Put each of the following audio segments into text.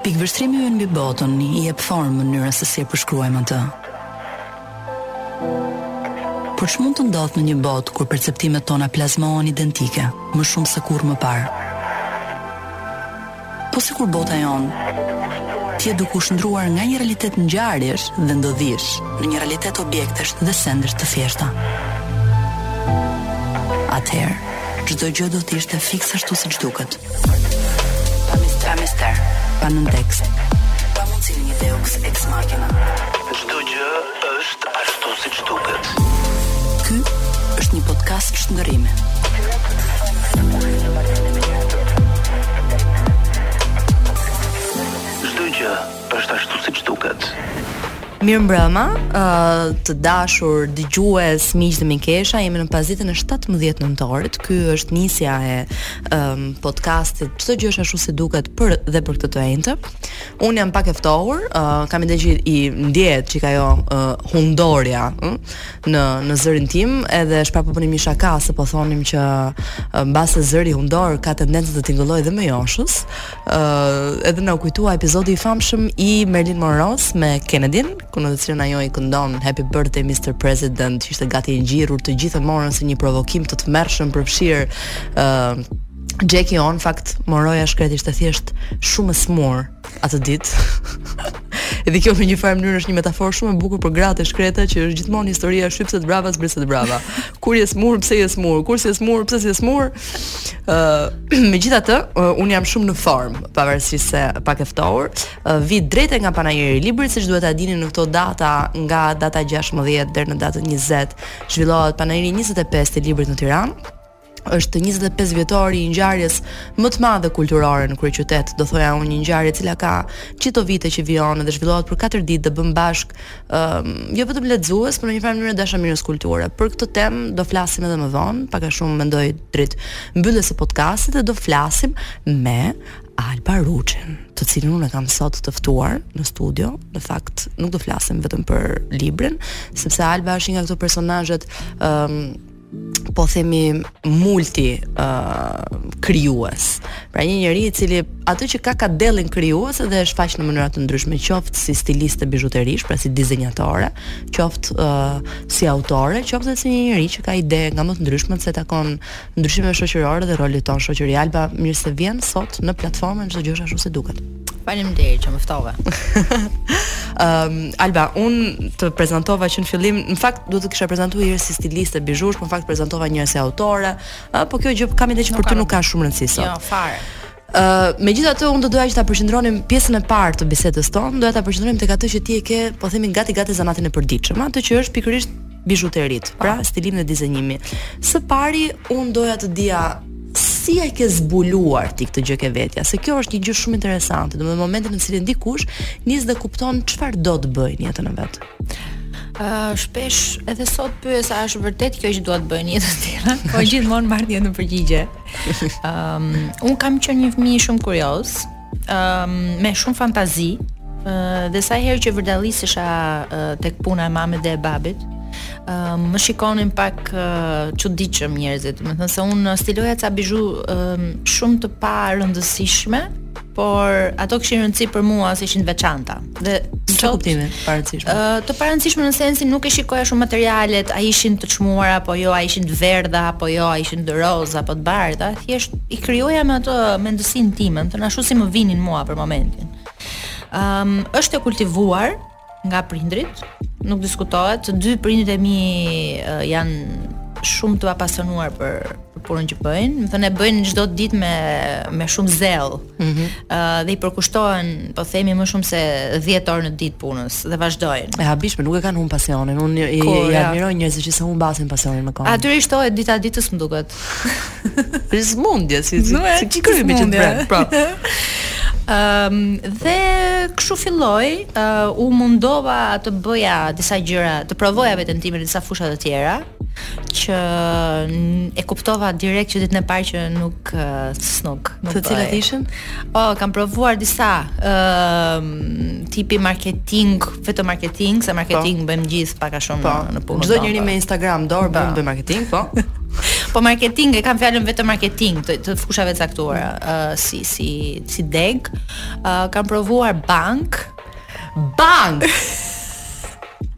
Pikëvështrimi ynë mbi botën i jep formë mënyrës se si e përshkruajmë atë. Por ç'mund të ndodhë në një botë kur perceptimet tona plazmohen identike, më shumë se kurrë më parë? Po sikur bota jonë të jetë duke u shndërruar nga një realitet ngjarjesh dhe ndodhish në një realitet objektesh dhe sendesh të thjeshta. Atëherë, çdo gjë do të ishte fiks ashtu siç duket. Pa mister, pa nëntekst. Pa mundësi një Deus ex machina. Çdo gjë Është ashtu siç duket. Ky është një podcast shndërrimi. Çdo gjë është ashtu siç duket. Mirëmbrëma, uh, të dashur dëgjues, miq dhe mikesha, jemi në pasditen e 17 nëntorit, ky është nisja e um, podcastit, çdo gjë është ashtu si duket dhe për këtë të enjte, Unë jam pak e ftohur, uh, kam idenë që ndjehet çik ajo uh, hundorja uh, në në zërin tim, edhe po bënim një shaka se po thonim që uh, mbase zëri hundor ka tendencë të tingëllojë dhe më joshës. Ë uh, edhe na u kujtua episodi i famshëm i Marilyn Monroe me Kennedyn, ku në të cilën ajo i këndon Happy Birthday Mr President, që ishte gati e ngjirur të gjithë e morën si një provokim të tmerrshëm përfshir ë uh, Jackie-n, në fakt Monroja shkret ishte thjesht shumë e smur atë ditë. Edhe kjo në një farë mënyrë është një metaforë shumë e bukur për gratë e shkreta që është gjithmonë historia e qyp, pse të rraha. Kur je smur, pse je smur? Kur s'je smur, pse s'je smur? Ë, uh, megjithatë, uh, un jam shumë në formë, pavarësisht se pak e ftohur. Uh, vij drejt e nga panairi i librit, siç duhet ta dini në këto data, nga data 16 deri në datën 20, zhvillohet panairi i 25 i librit në Tiranë. është 25 vjetori i ngjarjes më të madhe kulturore në kryeqytet, do thoja unë një ngjarje e cila ka gjithë këto vite që vijon dhe zhvillohet për 4 ditë dhe bën bashkë ë um, jo vetëm lexues, por në një farë mënyrë dashamirës kulture. Për këtë temë do flasim edhe më vonë, pak a shumë mendoj drejt mbylljes së podcastit dhe do flasim me Alba Ruçin, të cilën unë kam sot të ftuar në studio. Në fakt, nuk do flasim vetëm për librin, sepse Alba është një nga këto personazhet ë um, po themi multi uh, krijues. Pra një njeri i cili atë që ka, ka dellin krijues dhe e shfaq në mënyra të ndryshme, qoftë si stiliste bizhuterish, pra si dizenjatore, qoftë uh, si autore, qoftë si një njeri që ka ide nga më të ndryshmet sa i takon ndryshimeve shoqërore dhe rolit tonë në shoqëri. Alba, mirë se vjen sot në platformën çdo gjë është ashtu si duket. Faleminderit që më ftove. Ëm um, Alba, un të prezantova që në fillim, në fakt duhet të kisha prezantuar njëherë si stiliste bizhush, por në fakt prezantova njëherë si autore, uh, po kjo gjë kam ide që për ty nuk ka shumë rëndësi sot. Jo, fare. Ë, uh, megjithatë un do doja që ta përqendronim pjesën e parë të bisedës tonë, doja ta përqendronim tek atë që ti e ke, po themi gati gati zanatin e përditshëm, atë që është pikërisht bizhuteritë, po. pra stilimi dhe dizenjimi. Së pari un doja të dija si e ke zbuluar ti këtë gjë te vetja, se kjo është një gjë shumë interesante, domethënë momentin në cilin dikush nis dhe kupton çfarë do të bëjë në jetën e vet. Uh, shpesh edhe sot pyes a është vërtet kjo që dua të bëj në jetën time, po gjithmonë marr një përgjigje. Ëm, um, un kam qenë një fëmijë shumë kurioz, um, me shumë fantazi uh, dhe sa herë që vërdallisesha uh, tek puna e mamit dhe e babit Uh, më shikonin pak çuditshëm uh, njerëzit, domethënë se unë stiloja ca bizhu uh, shumë të parëndësishme, por ato kishin rëndësi për mua se ishin të veçanta. dhe në çfarë kuptimi të parëndësishme? Ë të parëndësishme në sensin nuk e shikoja shumë materialet, a ishin të çmuara apo jo, a ishin të verdha apo jo, a ishin të rozë apo të bardha, thjesht i krijoja me atë mendësinë time, domethënë ashtu si më vinin mua për momentin. Ëm um, është e kultivuar nga prindërit, nuk diskutohet, të dy prindërit e mi uh, janë shumë të apasionuar për punën që bëjnë, domethënë e bëjnë çdo ditë me me shumë zell. Ëh mm -hmm. uh, dhe i përkushtohen, po themi më shumë se 10 orë në ditë punës dhe vazhdojnë. E habitshme, nuk e kanë humb pasionin. Unë i, i, i ja. admiroj njerëzit që s'e humbasin pasionin me kohë. Atyre i shtohet dita ditës më duket. Është sëmundje si si, si, si krimbi që të Po. Ëm um, dhe kështu filloi, uh, u mundova të bëja disa gjëra, të provoja veten time në disa fusha të tjera. që e kuptova direkt që ditën e parë që nuk, s'nuk. Nuk. Cilat ishin? Oh, kam provuar disa ë uh, tipi marketing, vetëm marketing, se marketing po. bëjmë të gjithë pak a shumë po. në punë. Çdo njeri me Instagram në dorë po. bën marketing, po. Po marketing e kam fjalën vetëm marketing të, të fushave të caktuara, uh, si si si degë. Uh, kam provuar bankë. Bankë.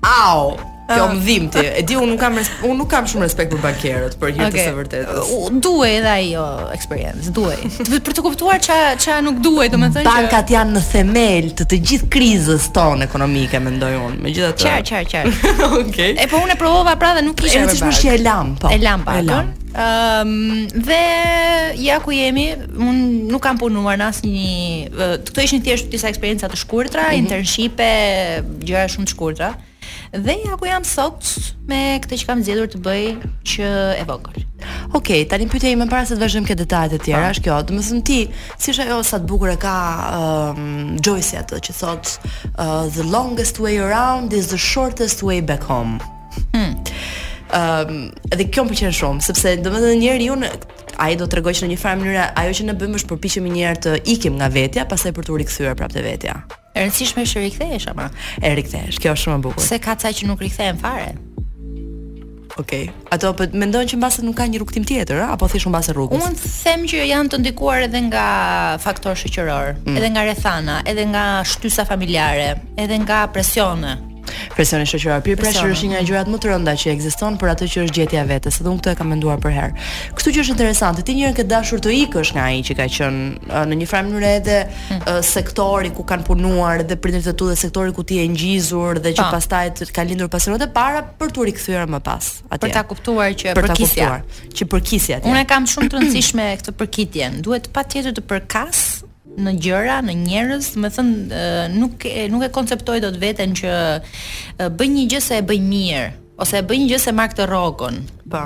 Au. Kjo më dhimbti. E di unë nuk kam unë nuk kam shumë respekt për bankierët, për hir të së vërtetës. Duhej edhe ajo eksperiencë, duhej. Për të kuptuar ça ça nuk duhej, domethënë që bankat janë në themel të të gjithë krizës tonë ekonomike, mendoj unë. Megjithatë. Qartë, qartë, qartë. Okej. E po unë e provova pra dhe nuk kisha. Edhe sikur si e lam, po. E lam pa. Ëm dhe ja ku jemi, unë nuk kam punuar në asnjë këto ishin thjesht disa eksperienca të shkurtra, mhm. internshipe, gjëra shumë të shkurtra. Dhe ja ku jam sot me këtë që kam zgjedhur të bëj që e vogël. Okej, okay, tani pyetja ime para se të vazhdojmë te detajet e tjera është kjo. Domethënë ti, si është ajo sa të bukur e ka um, Joyce atë që thotë uh, the longest way around is the shortest way back home. Hmm. Um, dhe kjo më pëlqen shumë, sepse domethënë njeriu ai do të tregojë që në një farë mënyre ajo që ne bëjmë është përpiqemi një herë të ikim nga vetja, pastaj për t'u rikthyer prapë te vetja. E rëndësishme është të rikthehesh ama. E rikthehesh. Kjo është shumë e bukur. Se ka ca që nuk rikthehen fare. Okej. Okay. Ato po mendon që mbase nuk ka një rrugëtim tjetër, a? apo thjesht mbase rrugës? Unë them që janë të ndikuar edhe nga faktorë shoqërorë, mm. edhe nga rrethana, edhe nga shtysa familjare, edhe nga presione. Presioni shoqëror, peer pressure është një nga gjërat më të rënda që ekziston për atë që është gjetja e vetes, edhe unë këtë e kam menduar përherë. Kështu që është interesante, ti një herë ke dashur të ikësh nga ai që ka qenë në një farë mënyrë edhe hmm. sektori ku kanë punuar dhe prindërit e tu dhe sektori ku ti je ngjizur dhe që pastaj të kanë lindur pasionet e para për t'u rikthyer më pas atje. Për ta kuptuar që për ta kuptuar që përkisja atje. Unë kam shumë të rëndësishme këtë përkitjen. Duhet patjetër të përkas në gjëra, në njerëz, domethënë nuk nuk e konceptoj dot veten që bëj një gjë se e bëj mirë ose e bëj një gjë se marr këtë rrogën. Po.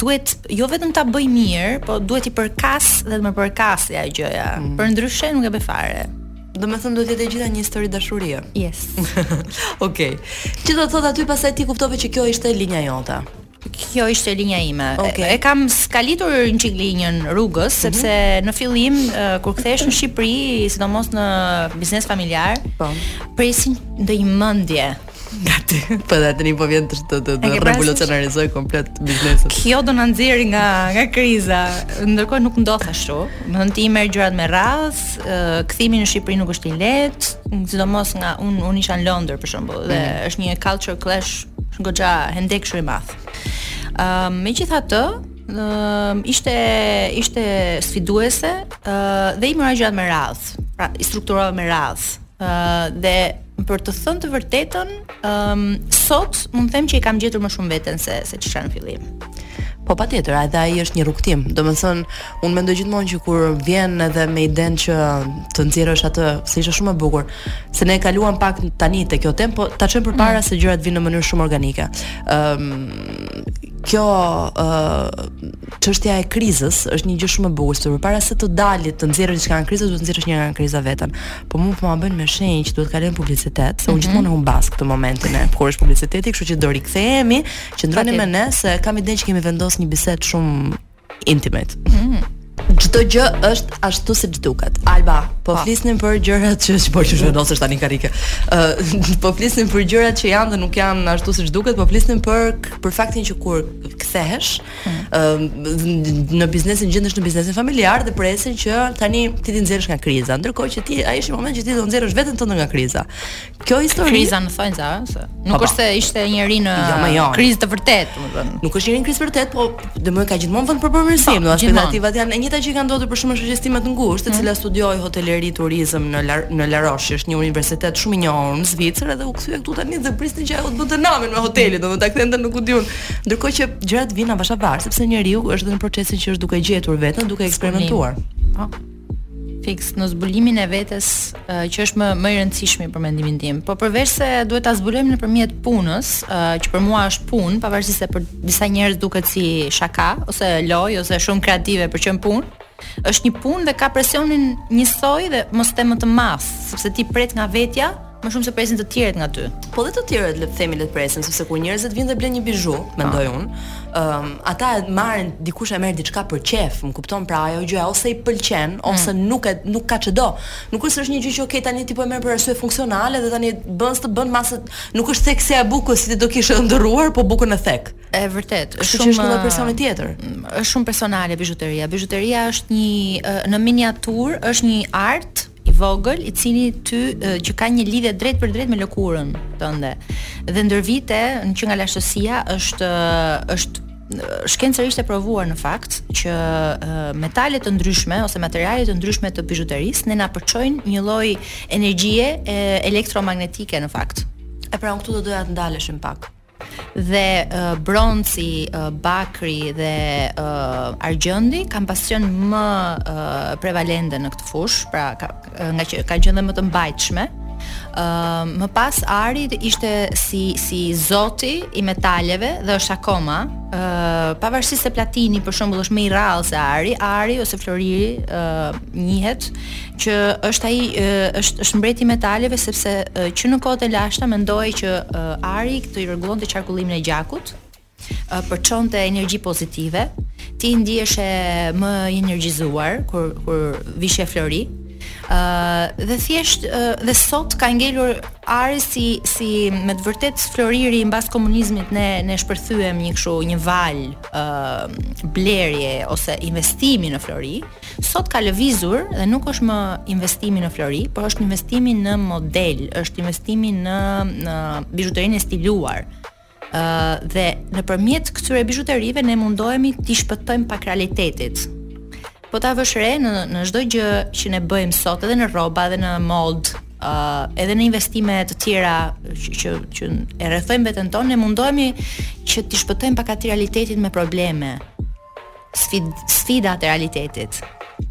Duhet jo vetëm ta bëj mirë, po duhet t'i përkas dhe të më përkasë ajo gjëja. Mm. Përndryshe nuk e bëj fare. Domethënë duhet të jetë e gjitha një histori dashurie. Yes. Okej. Okay. Që do të thotë aty pastaj ti kuptove që kjo ishte linja jote. Kjo ishte linja ime. Okay. E kam skalitur një çik linjën rrugës mhm. sepse mm -hmm. në fillim kur kthehesh në Shqipëri, sidomos në biznes familjar, po presin ndonjë mendje nga ty. Po pra tani po vjen të të, të, të revolucionarizojë komplet biznesin. Kjo do na nxjerrë nga nga kriza. Ndërkohë nuk ndodh ashtu. Domethënë ti merr gjërat me radhë, kthimi në Shqipëri nuk është i lehtë, sidomos nga unë unë isha në Londër për shembull dhe mm. është një culture clash Goxha hendek shumë i madh. Ëm uh, megjithatë, uh, ishte ishte sfiduese uh, dhe i mora gjërat me radhë. Pra, i strukturova me radhë. Uh, dhe për të thënë të vërtetën, um, sot mund të them që e kam gjetur më shumë veten se se ç'isha në fillim. Po patjetër, edhe ai është një rrugëtim Domethënë, unë mendoj gjithmonë që kur vjen edhe me idenë që të nxjerrësh atë Se ishte shumë e bukur se ne e kaluam pak tani te kjo temë, po ta çojmë përpara mm. se gjërat vinë në mënyrë shumë organike. Ëm um, kjo çështja uh, e krizës është një gjë shumë e bukur, sepse para se të dalësh të nxjerrësh diçka nga kriza, duhet të nxjerrësh një herë nga kriza veten. Po po ma bëjnë me shenjë që duhet të kalojmë në publicitet, se unë mm -hmm. gjithmonë humbas këtë momentin e kur është publiciteti, kështu që do rikthehemi, qëndroni me ne se kam idenë që kemi vendosur një bisedë shumë intimate. Mm. Çdo gjë është ashtu siç duket. Alba, po, po. flisnim për gjërat që po që vendosesh tani në karrige. Ë, uh, po flisnim për gjërat që janë dhe nuk janë ashtu siç duket, po flisnim për për faktin që kur kthehesh, ë, mm. uh, në biznesin gjendesh në biznesin familjar dhe presin që tani ti t'i nxjerrësh nga kriza, ndërkohë që ti ai është një moment që ti do nxjerrësh veten tënde nga kriza. Kjo histori kriza në thonjza, ëh, se nuk pa, është se ishte njeri në jo, jo. krizë të vërtetë, domethënë. Nuk është njeri në krizë vërtet, po domethënë ka gjithmonë vend për përmirësim, po, domethënë aspektativat janë e njëjta gjë ka ndodhur për shembull shoqes time të ngushtë, të mm. cilës studioi hoteleri turizëm në La, në Les Roches, është një universitet shumë i njohur në Zvicër dhe u kthye këtu tani dhe prisnin që ajo të bënte namin me hotelin, mm. domethënë ta kthente në kudiun. Ndërkohë që gjërat vijnë avash avash, sepse njeriu është në procesin që është duke gjetur veten, duke eksperimentuar. Po. fiks në zbulimin e vetes që është më më i rëndësishmi për mendimin tim. Po përveç se duhet ta zbulojmë nëpërmjet punës, që për mua është punë, pavarësisht se për disa njerëz duket si shaka ose lojë ose shumë kreative për të qenë punë, është një punë dhe ka presionin njësoj dhe mos them më të madh, sepse ti pret nga vetja, Më shumë se presin të tjerët nga ty. Po dhe të tjerët le të themi le të presin, sepse kur njerëzit vijnë dhe blejnë një bizhu, mendoj unë, ëm ata e marrin dikush e merr diçka për qejf, më kupton? Pra ajo gjëja ose i pëlqen mm. ose nuk e nuk ka çdo. Nuk është se është një gjë që okay tani ti po e merr për arsye funksionale dhe tani bën të bën masë nuk është thekësja e bukës si ti do kishe ëndërruar, po bukën e thek. E vërtetë, është shumë shumë personi tjetër. Mm, është shumë personale bizhuteria. Bizhuteria është një në miniaturë, është një art i vogël i cili ty që ka një lidhje drejtpërdrejt me lëkurën tënde. Dhe ndër vite, në që nga lashtësia është është shkencërisht e provuar në fakt që metale të ndryshme ose materiale të ndryshme të bizhuterisë ne na përçojnë një lloj energjie elektromagnetike në fakt. E pra unë këtu do doja të ndaleshim pak. dhe uh, bronzi, uh, bakri dhe uh, argjendi kanë pas qenë më uh, prevalente në këtë fushë, pra ka, ngaqë kanë qenë dhe më të mbajtshme. Ë uh, më pas ari ishte si si zoti i metaleve dhe është akoma ë uh, pavarësisht se platini për shembull është më i rrallë se ari, ari ose floriri ë uh, njihet që është ai është është mbreti i metaleve sepse që në kohët e lashta mendohej që ari ta rregullonte qarkullimin e gjakut, përçonte energji pozitive, ti ndiheshe më i energjizuar kur kur vishe flori. Ë uh, dhe thjesht uh, dhe sot ka ngelur ari si si me të vërtetë floriri mbas komunizmit ne ne shpërthyem një kështu një valë ë uh, blerje ose investimi në flori. Sot ka lëvizur dhe nuk është më investimi në flori, por është investimi në model, është investimi në në bizhuterinë e stiluar. Ë uh, dhe nëpërmjet këtyre bizhuterive ne mundohemi t'i shpëtojmë pak realitetit. Po ta vësh re në në çdo gjë që ne bëjmë sot edhe në rroba edhe në modë, ë uh, edhe në investime të tjera që që, që e rrethojmë veten tonë, ne mundohemi që t'i shpëtojmë pak atij realitetit me probleme. sfidat e realitetit.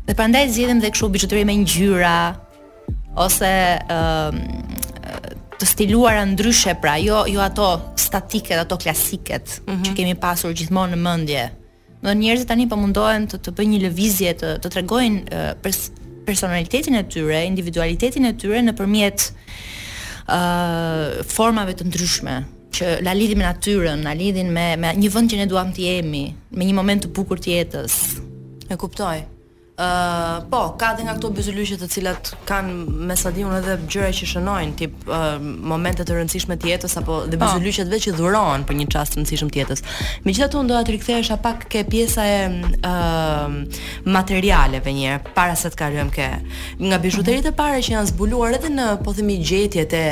Dhe prandaj zgjedhim dhe kështu bizhuteri me ngjyra ose ë të stiluara ndryshe, pra jo jo ato statiket, ato klasiket mm -hmm. që kemi pasur gjithmonë në mendje. Domethënë njerëzit tani po mundohen të të bëjnë një lëvizje të të tregojnë pers personalitetin e tyre, individualitetin e tyre nëpërmjet ë uh, formave të ndryshme. që na lidhin me natyrën, na lidhin me me një vend që ne duam të jemi, me një moment të bukur të jetës. E kuptoj. Ë, uh, po, ka edhe nga këto byzylyqe të cilat kanë me sa di unë edhe gjëra që shënojnë, tip uh, momente të rëndësishme të jetës apo dhe po. byzylyqet vetë që dhurohen për një çast të rëndësishëm të jetës. Megjithatë unë doja të rikthehesha pak ke pjesa e ë uh, materialeve një herë para se të kalojmë ke nga bizhuteritë e para që janë zbuluar edhe në po themi gjetjet e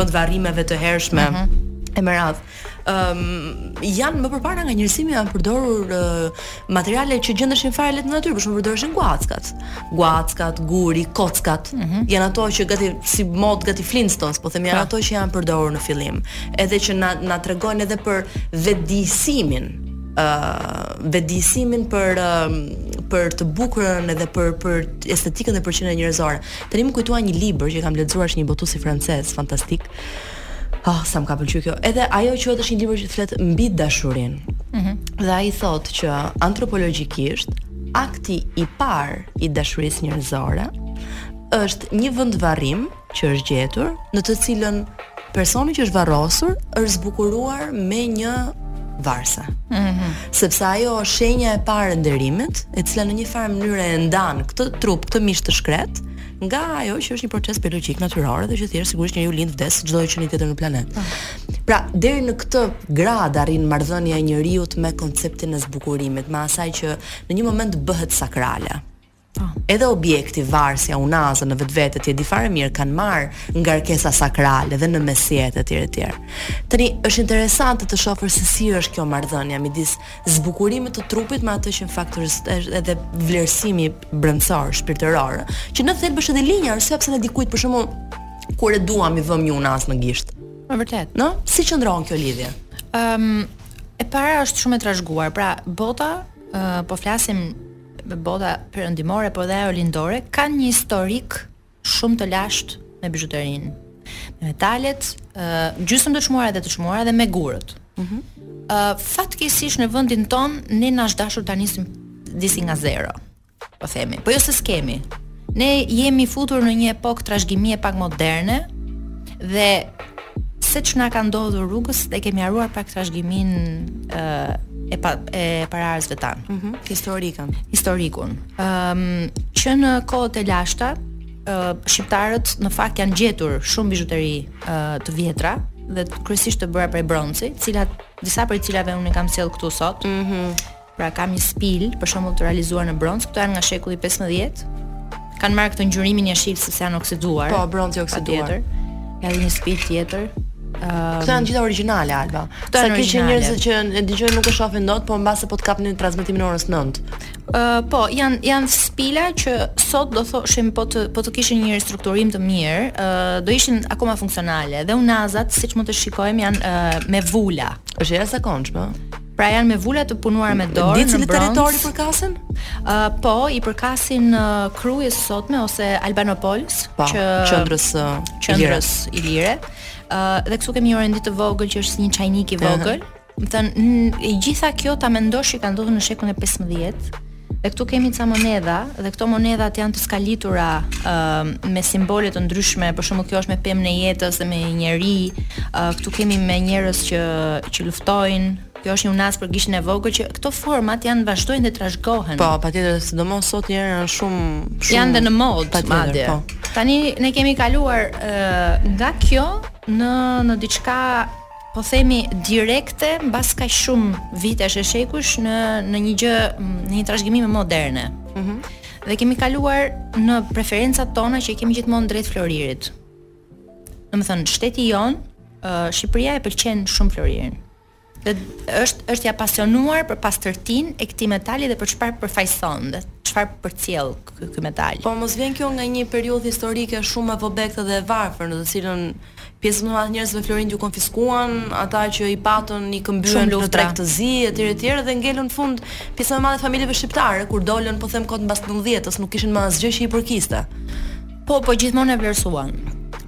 vendvarrimeve të hershme. Uh mhm. -huh e me radhë. Ëm um, janë më përpara nga njerëzimi janë përdorur uh, materiale që gjendeshin fare lehtë në natyrë, për shembull përdoreshin guaskat. Guaskat, guri, kockat. Mm -hmm. Janë ato që gati si modë gati Flintstones, po themi janë pra. ato që janë përdorur në fillim, edhe që na na tregojnë edhe për vetëdijësimin ë uh, vetëdijësimin për uh, për të bukurën edhe për për estetikën dhe për qenien njerëzore. Tani më kujtua një libër që kam lexuar është një botues francez, fantastik. Ah, oh, sa më ka pëlqyer kjo. Edhe ajo quhet është një libër që flet mbi dashurinë. Ëh. Mm dhe ai thotë që antropologjikisht akti i parë i dashurisë njerëzore është një vendvarrim që është gjetur në të cilën Personi që është varrosur është zbukuruar me një varëse. Ëh. Mm -hmm. Sepse ajo është shenja e parë e nderimit, e cila në një farë mënyre e ndan këtë trup, këtë mish të shkretë, nga ajo që është një proces biologjik natyror dhe që thjesht sigurisht njeriu lind vdes si çdo qenie tjetër në planet. Po. Pra, deri në këtë gradë arrin marrëdhënia e njeriut me konceptin e zbukurimit, me asaj që në një moment bëhet sakrale. Edhe objekti, varësja, unaza në vetvete ti e di fare mirë kanë marrë ngarkesa sakrale dhe në mesjetë etj etj. Tani është interesante të shohësh se si është kjo marrëdhënia midis zbukurimit të trupit me atë që në fakt është edhe vlerësimi i brendshëm, shpirtëror, që në thelb është edhe linja arsyeja pse ne dikujt për shembull kur e duam i vëmë një unazë në gisht. Është e vërtetë. No, si qëndron kjo lidhje? Ëm um, e para është shumë e trashëguar. Pra, bota uh, po flasim bota perëndimore por dhe ajo lindore kanë një historik shumë të lashtë me bizhuterinë. Me metalet, uh, gjysmë të çmuara dhe të çmuara dhe me gurët. Ëh, mm uh, fatkeqësisht në vendin tonë ne na është dashur ta nisim disi nga zero. Po themi, po jo se s'kemi. Ne jemi futur në një epokë trashëgimie pak moderne dhe se ç'na ka ndodhur rrugës dhe kemi harruar pak trashëgiminë e e pa, e të parëve tanë. Mm -hmm. Historikën. Historikun. Ëm um, që në kohët e lashta uh, shqiptarët në fakt janë gjetur shumë bizhuteri uh, të vjetra dhe kryesisht të bëra prej bronzi, të cilat disa prej cilave unë i kam sjellë këtu sot. Mhm. Mm Pra kam një spilë, për shembull të realizuar në bronz, këto janë nga shekulli 15. Kanë marrë këtë ngjyrimin jeshil sepse janë oksiduar. Po, bronzi oksiduar. Edhe një spilë tjetër. Um, Këto janë të gjitha origjinale Alba. Këto janë origjinale. Sa njerëz që e dëgjojnë nuk e shohin dot, po mbase po të kapin transmetimin e orës 9. Ë uh, po, janë janë spila që sot do thoshim po të po të kishin një ristrukturim të mirë, ë uh, do ishin akoma funksionale dhe unazat siç mund të shikojmë janë uh, me vula. Është e jashtëzakonshme. Pra janë me vula të punuara me dorë në bronz. Dhe cilit territor i përkasin? Ë uh, po, i përkasin uh, Krujës së sotme ose Albanopols, pa, po, që qendrës uh, qendrës ilire. Ë uh, dhe këtu kemi një orendi të vogël që është si një çajnik i vogël. Uh -huh. Domethënë, e gjitha kjo ta mendosh që ka ndodhur në shekullin e 15 Dhe këtu kemi ca monedha dhe këto monedhat janë të skalitura uh, me simbole të ndryshme, për shembull kjo është me pemën e jetës dhe me një njeri. Uh, këtu kemi me njerëz që që luftojnë. Kjo është një unazë për gishtin e vogël që këto format janë vazhdojnë dhe trashëgohen. Po, patjetër, sidomos sot njerëz janë shumë shumë janë dhe në modë madje. Po. Tani ne kemi kaluar uh, nga kjo në në diçka po themi direkte mbas kaq shumë vitesh e shekujsh në në një gjë në një trashëgimi më moderne. Ëh. Mm -hmm. Dhe kemi kaluar në preferencat tona që i kemi gjithmonë drejt floririt. Domethënë shteti jonë, uh, Shqipëria e pëlqen shumë floririn. Dhe është është i apasionuar për pastërtinë e këtij metali dhe për çfarë përfaqëson dhe çfarë përcjell ky metal. Po mos vjen kjo nga një periudhë historike shumë e vobektë dhe e varfër në të cilën Pjesës më të madhe të njerëzve florinjtë iu konfiskuan, ata që i patën i këmbyen në treg të zi etj etj dhe ngelën në fund pjesa më e madhe e familjeve shqiptare kur dolën po them kot mbas nëntëdhjetës nuk kishin më asgjë që i përkiste. Po, po gjithmonë e vlerësuan.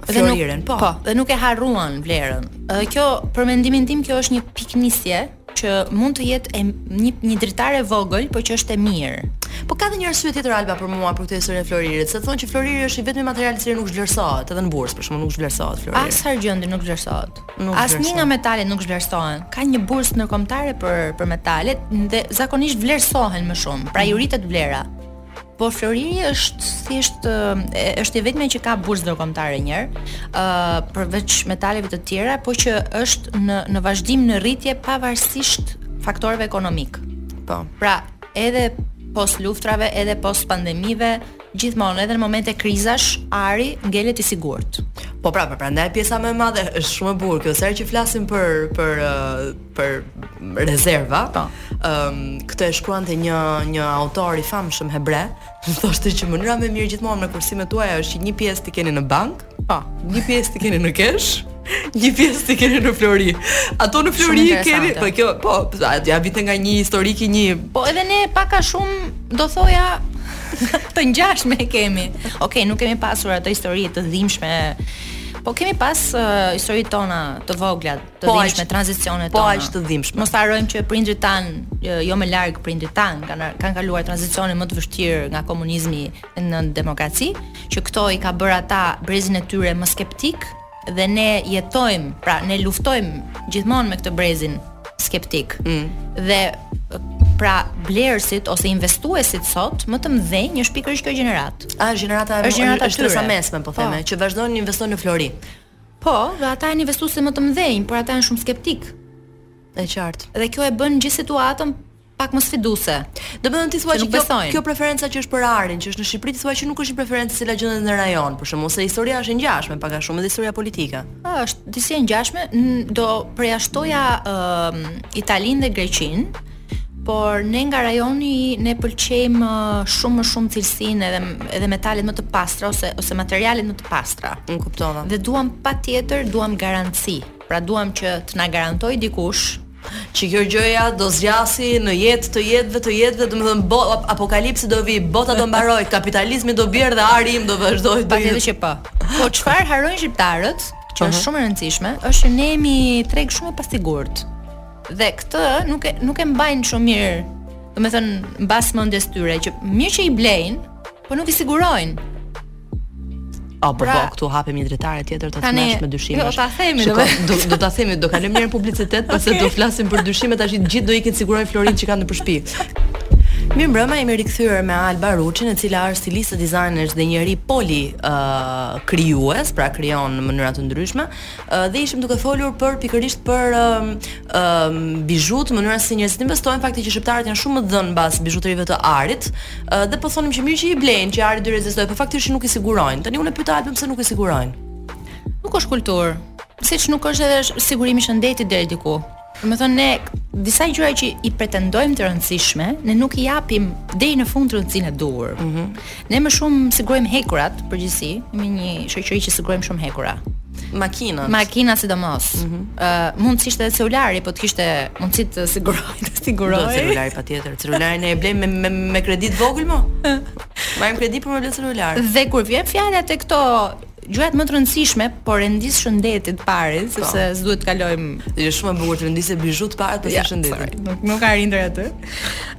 Floririn, po. Po, dhe nuk e harruan vlerën. Ë kjo për mendimin tim kjo është një pikënisje. që mund të jetë e një një dritare e vogël, por që është e mirë. Po ka dhe një arsye tjetër Alba për mua për këtë historinë e Floririt, se thonë që Floriri është i vetmi material i cili nuk zhvlerësohet, edhe në bursë për shembull nuk zhvlerësohet Floriri. As argjendi nuk zhvlerësohet. Asnjë nga metalet nuk zhvlerësohen. Ka një bursë ndërkombëtare për për metalet dhe zakonisht vlerësohen më shumë. Pra i rritet vlera. Po Floriri është thjesht është e vetmja që ka bursë ndërkombëtare një herë, ë uh, përveç metaleve të tjera, po që është në në vazhdim në rritje pavarësisht faktorëve ekonomikë. Po. Pra, edhe post luftrave, edhe post pandemive, gjithmonë edhe në momente krizash, ari ngelet i sigurt. Po pra, pra, prandaj pjesa më e madhe është shumë e bukur kjo se ç' flasim për për uh, për rezerva. Po. Ëm um, këtë e shkruante një një autor i famshëm hebre, thoshte që mënyra më e mirë gjithmonë me kursimet tuaja është që një pjesë t'i keni në bankë, po, një pjesë t'i keni në cash, një pjesë t'i keni në flori. Ato në flori i keni, po kjo, po, ajo vinte nga një historik i një. Po edhe ne pak a shumë do thoja të ngjashme e kemi. Okej, okay, nuk kemi pasur ato histori të dhimbshme. Po kemi pas uh, historitë tona të vogla, të po dhimbshme tranzicionet po tona. Po aq të dhimbshme. Mos harrojmë që prindërit tanë, jo më larg prindërit tanë, kanë kanë kaluar tranzicionin më të vështirë nga komunizmi në demokraci, që kjo i ka bërë ata brezin e tyre më skeptik dhe ne jetojmë, pra ne luftojmë gjithmonë me këtë brezin skeptik. Mm. Dhe pra blerësit ose investuesit sot më të mëdhenj është pikërisht kjo gjeneratë. A gjenerata është gjenerata është e mesme po themi, po. që vazhdojnë të investojnë në Flori. Po, dhe ata janë investuesit më të mëdhenj, por ata janë shumë skeptikë. E qartë. Dhe kjo e bën gjithë situatën pak më sfiduese. Domethënë ti thua që, që kjo, kjo preferenca që është për arin, që është në Shqipëri, ti thua që nuk është një preferencë e cila gjendet në rajon, për shembull se historia është e ngjashme, pak a shumë edhe historia politike. A, është disi e ngjashme, do përjashtoja uh, Italinë dhe Greqinë, por ne nga rajoni ne pëlqejmë shumë më shumë cilësinë edhe edhe metalet më të pastra ose ose materialet më të pastra. Unë kuptova. Dhe duam patjetër, duam garanci. Pra duam që të na garantojë dikush që kjo gjëja do zgjasë në jetë të jetëve të jetëve domethënë bo, apokalipsi do vijë, bota do mbarojë, kapitalizmi do bjerë dhe ari im do vazhdojë. Patjetër që po. Po çfarë harrojnë shqiptarët, që uh -huh. është shumë e rëndësishme, është që ne jemi treg shumë i pasigurt. Dhe këtë nuk e nuk e mbajnë shumë mirë. Domethënë mbas mendjes tyre që mirë që i blejnë, po nuk i sigurojnë. O, po, pra, po, këtu hapim një dritare tjetër të të mesh me dyshime. Jo, ta themi, Shiko, do, do ta themi, do kalojmë një herë në publicitet, pastaj okay. do flasim për dyshimet, tash gjithë do ikin sigurojnë florin që kanë nëpër shpi. Mirëmbrëma, jemi rikthyer me Alba Rucin, e cila është stiliste, dizajnere dhe njeri poli uh, krijues, pra krijon në mënyra të ndryshme, dhe ishim duke folur për pikërisht për um, um, bizhutë, mënyra se si njerëzit investojnë, fakti që shqiptarët janë shumë më dhënë mbas bizhuterive të arit, uh, dhe po thonim që mirë që i blejnë, që ari do rezistojë, por fakti është nuk i sigurojnë. Tani unë pyeta Albën pse nuk i sigurojnë. Nuk është kulturë. Siç nuk është edhe sigurimi i shëndetit deri diku. Domethënë ne disa gjëra që i pretendojmë të rëndësishme, ne nuk i japim deri në fund rëndësinë e duhur. Mm -hmm. Ne më shumë sigurojmë hekurat në përgjithësi, jemi një shoqëri që sigurojmë shumë hekura. Makinat. Makina sidomos. Ëh, mm -hmm. uh, mund të ishte edhe celulari, po të kishte mundësi të sigurohej, të sigurohej. Po celulari patjetër. Celularin e blejmë me me, me kredi të vogël më. Marrim kredi për një celular. Dhe kur vjen fjala te këto Gjërat më të rëndësishme, po rendis shëndetin të parin, po. sepse s'duhet të kalojmë. Jo shumë e bukur të rendisësh bizhutë para, ja, shëndetit. Nuk nuk ka rindër aty.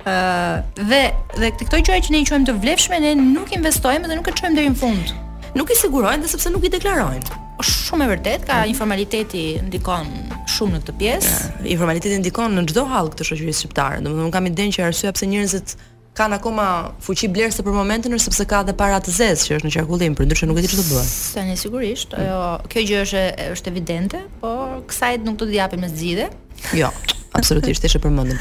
Ë uh, dhe dhe këto gjëra që ne i quajmë të vlefshme ne nuk investojmë dhe nuk e çojmë deri në fund. Nuk i sigurojnë dhe sepse nuk i deklarojnë. Shumë e vërtetë ka mhm. informaliteti ndikon shumë në këtë pjesë. Ja, informaliteti ndikon në çdo hallkë të shoqërisë shqiptare. Domethënë unë kam idenë që arsyeja pse njerëzit kanë akoma fuqi blerëse për momentin është sepse ka edhe para të zezë që është në qarkullim, përndryshe nuk e di ç'do bëhet. Tani sigurisht, ajo kjo gjë është është evidente, po kësaj nuk do t'i japim ne zgjidhje. Jo, absolutisht, e përmenda.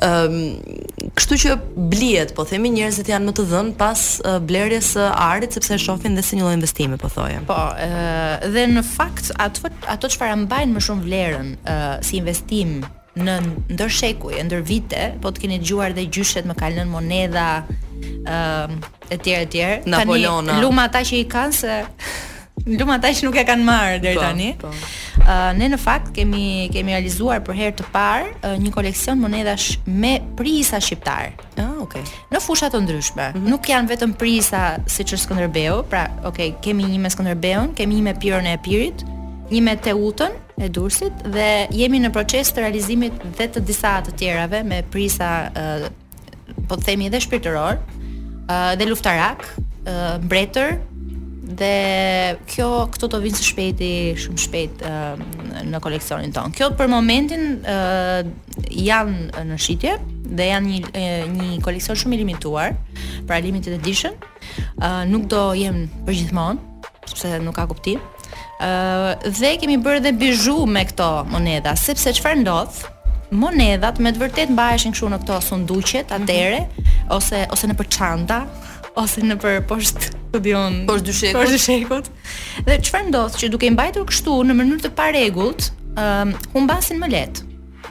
Ëm, um, kështu që blihet, po themi njerëzit janë më të dhënë pas uh, blerjes së uh, arit sepse e shohin dhe si një lloj investimi, po thoje. Po, ë uh, dhe në fakt ato ato çfarë mbajnë më shumë vlerën uh, si investim në ndër shekuj e ndër vite, po të keni dëgjuar dhe gjyshet më kanë lënë monedha ë etj etj. Tani lum ata që i kanë se lum ata që nuk ua kanë marrë deri po, tani. Po. Ë ne në fakt kemi kemi realizuar për herë të parë një koleksion monedhash me prijësa shqiptarë. Ah, okay. Në fusha të ndryshme. Mm -hmm. Nuk janë vetëm prijësa siç është Skënderbeu, pra, okay, kemi një me Skënderbeun, kemi një me Pirron e Epirit, një me Teutën e Durrësit dhe jemi në proces të realizimit dhe të disa të tjerave me prijësa uh, po themi edhe shpirtërorë, uh, dhe luftarakë, uh, mbretër, dhe kjo këto do vijnë së shpejti, shumë shpejt uh, në koleksionin tonë. Kjo për momentin uh, janë në shitje dhe janë një një koleksion shumë i limituar, pra limited edition. Ë uh, nuk do jenë përgjithmonë, sepse nuk ka kuptim. Ë uh, dhe kemi bërë edhe bizhu me këto monedha, sepse çfarë ndodh? Monedhat me të vërtetë mbaheshin kështu në këto sunduqet atëherë mm -hmm. ose ose nëpër çanta, ose nëpër poshtë studion poshtë dyshekut. Poshtë dyshekut. Dhe çfarë ndodh që duke i mbajtur kështu në mënyrë të parregullt, ë um, humbasin më lehtë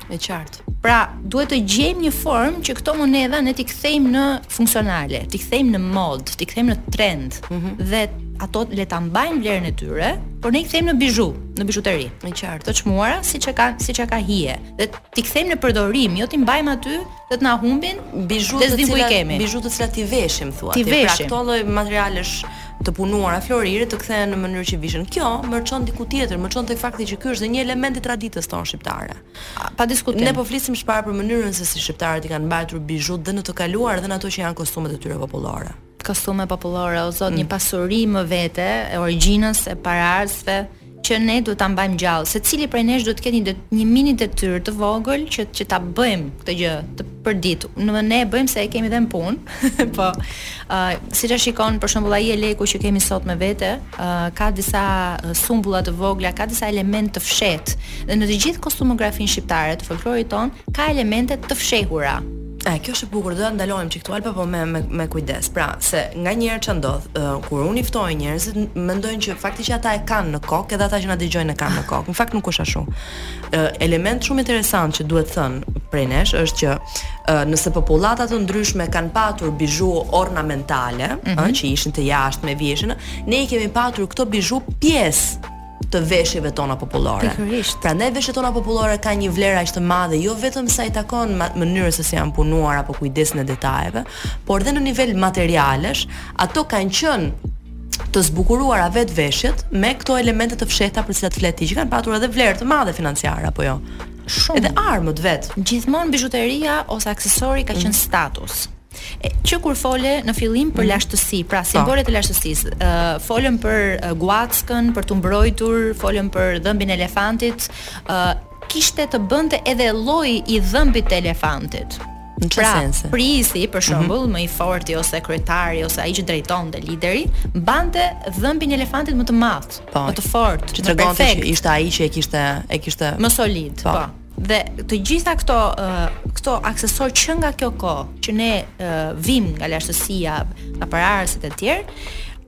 E qartë. Pra, duhet të gjejmë një formë që këto monedha ne t'i kthejmë në funksionale, t'i kthejmë në modë, t'i kthejmë në trend. Mm -hmm. Dhe ato le ta mbajnë vlerën e tyre, por ne i kthejmë në bizhu, në bizhuteri. Në qartë, të çmuara siç e ka, siç e ka hije. Dhe t'i kthejmë në përdorim, jo t'i mbajmë aty Dhe të na humbin bizhu të cilat bizhu të cilat t'i veshim thua ti. Pra këto lloj materialesh të punuara floriri të kthehen në mënyrë që vishen. Kjo më çon diku tjetër, më çon tek fakti që ky është dhe një element i traditës tonë shqiptare. Pa diskutim. Ne po flisim më parë për mënyrën se si shqiptarët i kanë mbajtur bizhutë dhe në të kaluar dhe në ato që janë kostumet e tyre popullore. Kostume popullore o zot, mm. një pasuri më vete e origjinës e paraardhësve që ne duhet ta mbajmë gjallë. Secili prej nesh duhet të ketë një, një mini detyrë të vogël që që ta bëjmë këtë gjë të përditë. Në ne e bëjmë se e kemi dhe në punë. po, uh, siç e shikon, për shembull jeleku që kemi sot me vete, uh, ka disa sumbulla të vogla, ka disa elementë të fshehtë. Dhe në të gjithë kostumografinë shqiptare të folklorit tonë, ka elemente të fshehura. E, kjo është e bukur, do të ndalohem një çik këtu Alba, po me me me kujdes. Pra, se nganjëherë ça ndodh, uh, kur unë i ftoj njerëzit, mendojnë që fakti që ata e kanë në kokë, edhe ata që na dëgjojnë e kanë në kokë. Në fakt nuk është ashtu. Uh, element shumë interesant që duhet thënë prej nesh është që uh, nëse popullata të ndryshme kanë patur bizhu ornamentale, mm -hmm. uh, që ishin të jashtme, visheshin, ne i kemi patur këto bizhu pjesë të veshjeve tona popullore. Prandaj veshjet tona popullore kanë një vlerë aq të madhe, jo vetëm sa i takon mënyrës se si janë punuar apo kujdesin e detajeve, por edhe në nivel materialesh, ato kanë qenë të zbukuruara vetë veshjet me këto elemente të fshehta për cilat flet ti që kanë patur edhe vlerë të madhe financiare apo jo. Shumë. Edhe armët vetë. Gjithmonë bizhuteria ose aksesori ka qenë mm. status. Që kur fole në fillim për mhm. lashtësi, pra po. simbolet e lashtësisë, uh, folën për uh, guackën, për t'u mbrojtur, folën për dhëmbin e elefantit, uh, kishte të bënte edhe lloji i dhëmbit të elefantit. Në pra, sens? prijësi, për mhm. shembull, mm -hmm. më i forti ose kryetari ose ai që drejtonte lideri, mbante dhëmbin e elefantit më të madh, po, më të fortë, që tregonte që ishte ai që e kishte e kishte më solid, po. po. Dhe të gjitha këto këto aksesorë që nga kjo kohë që ne vijmë nga lashtësia, nga paraardhësit e tjerë,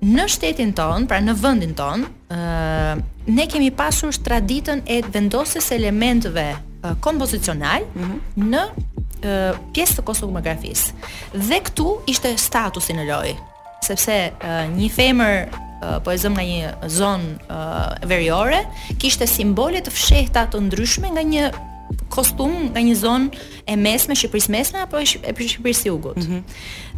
në shtetin tonë, pra në vendin tonë, ë ne kemi pasur traditën e vendosjes së elementëve kompozicionalë mm -hmm. në pjesë të kostumografisë. Dhe këtu ishte statusi në lojë. sepse uh, një femër uh, po e zëm nga një zonë uh, veriore, kishte simbole të fshehta të ndryshme nga një kostum nga një zonë e mesme, Shqipërisë mesme apo e Shqipërisë së jugut. Mm -hmm.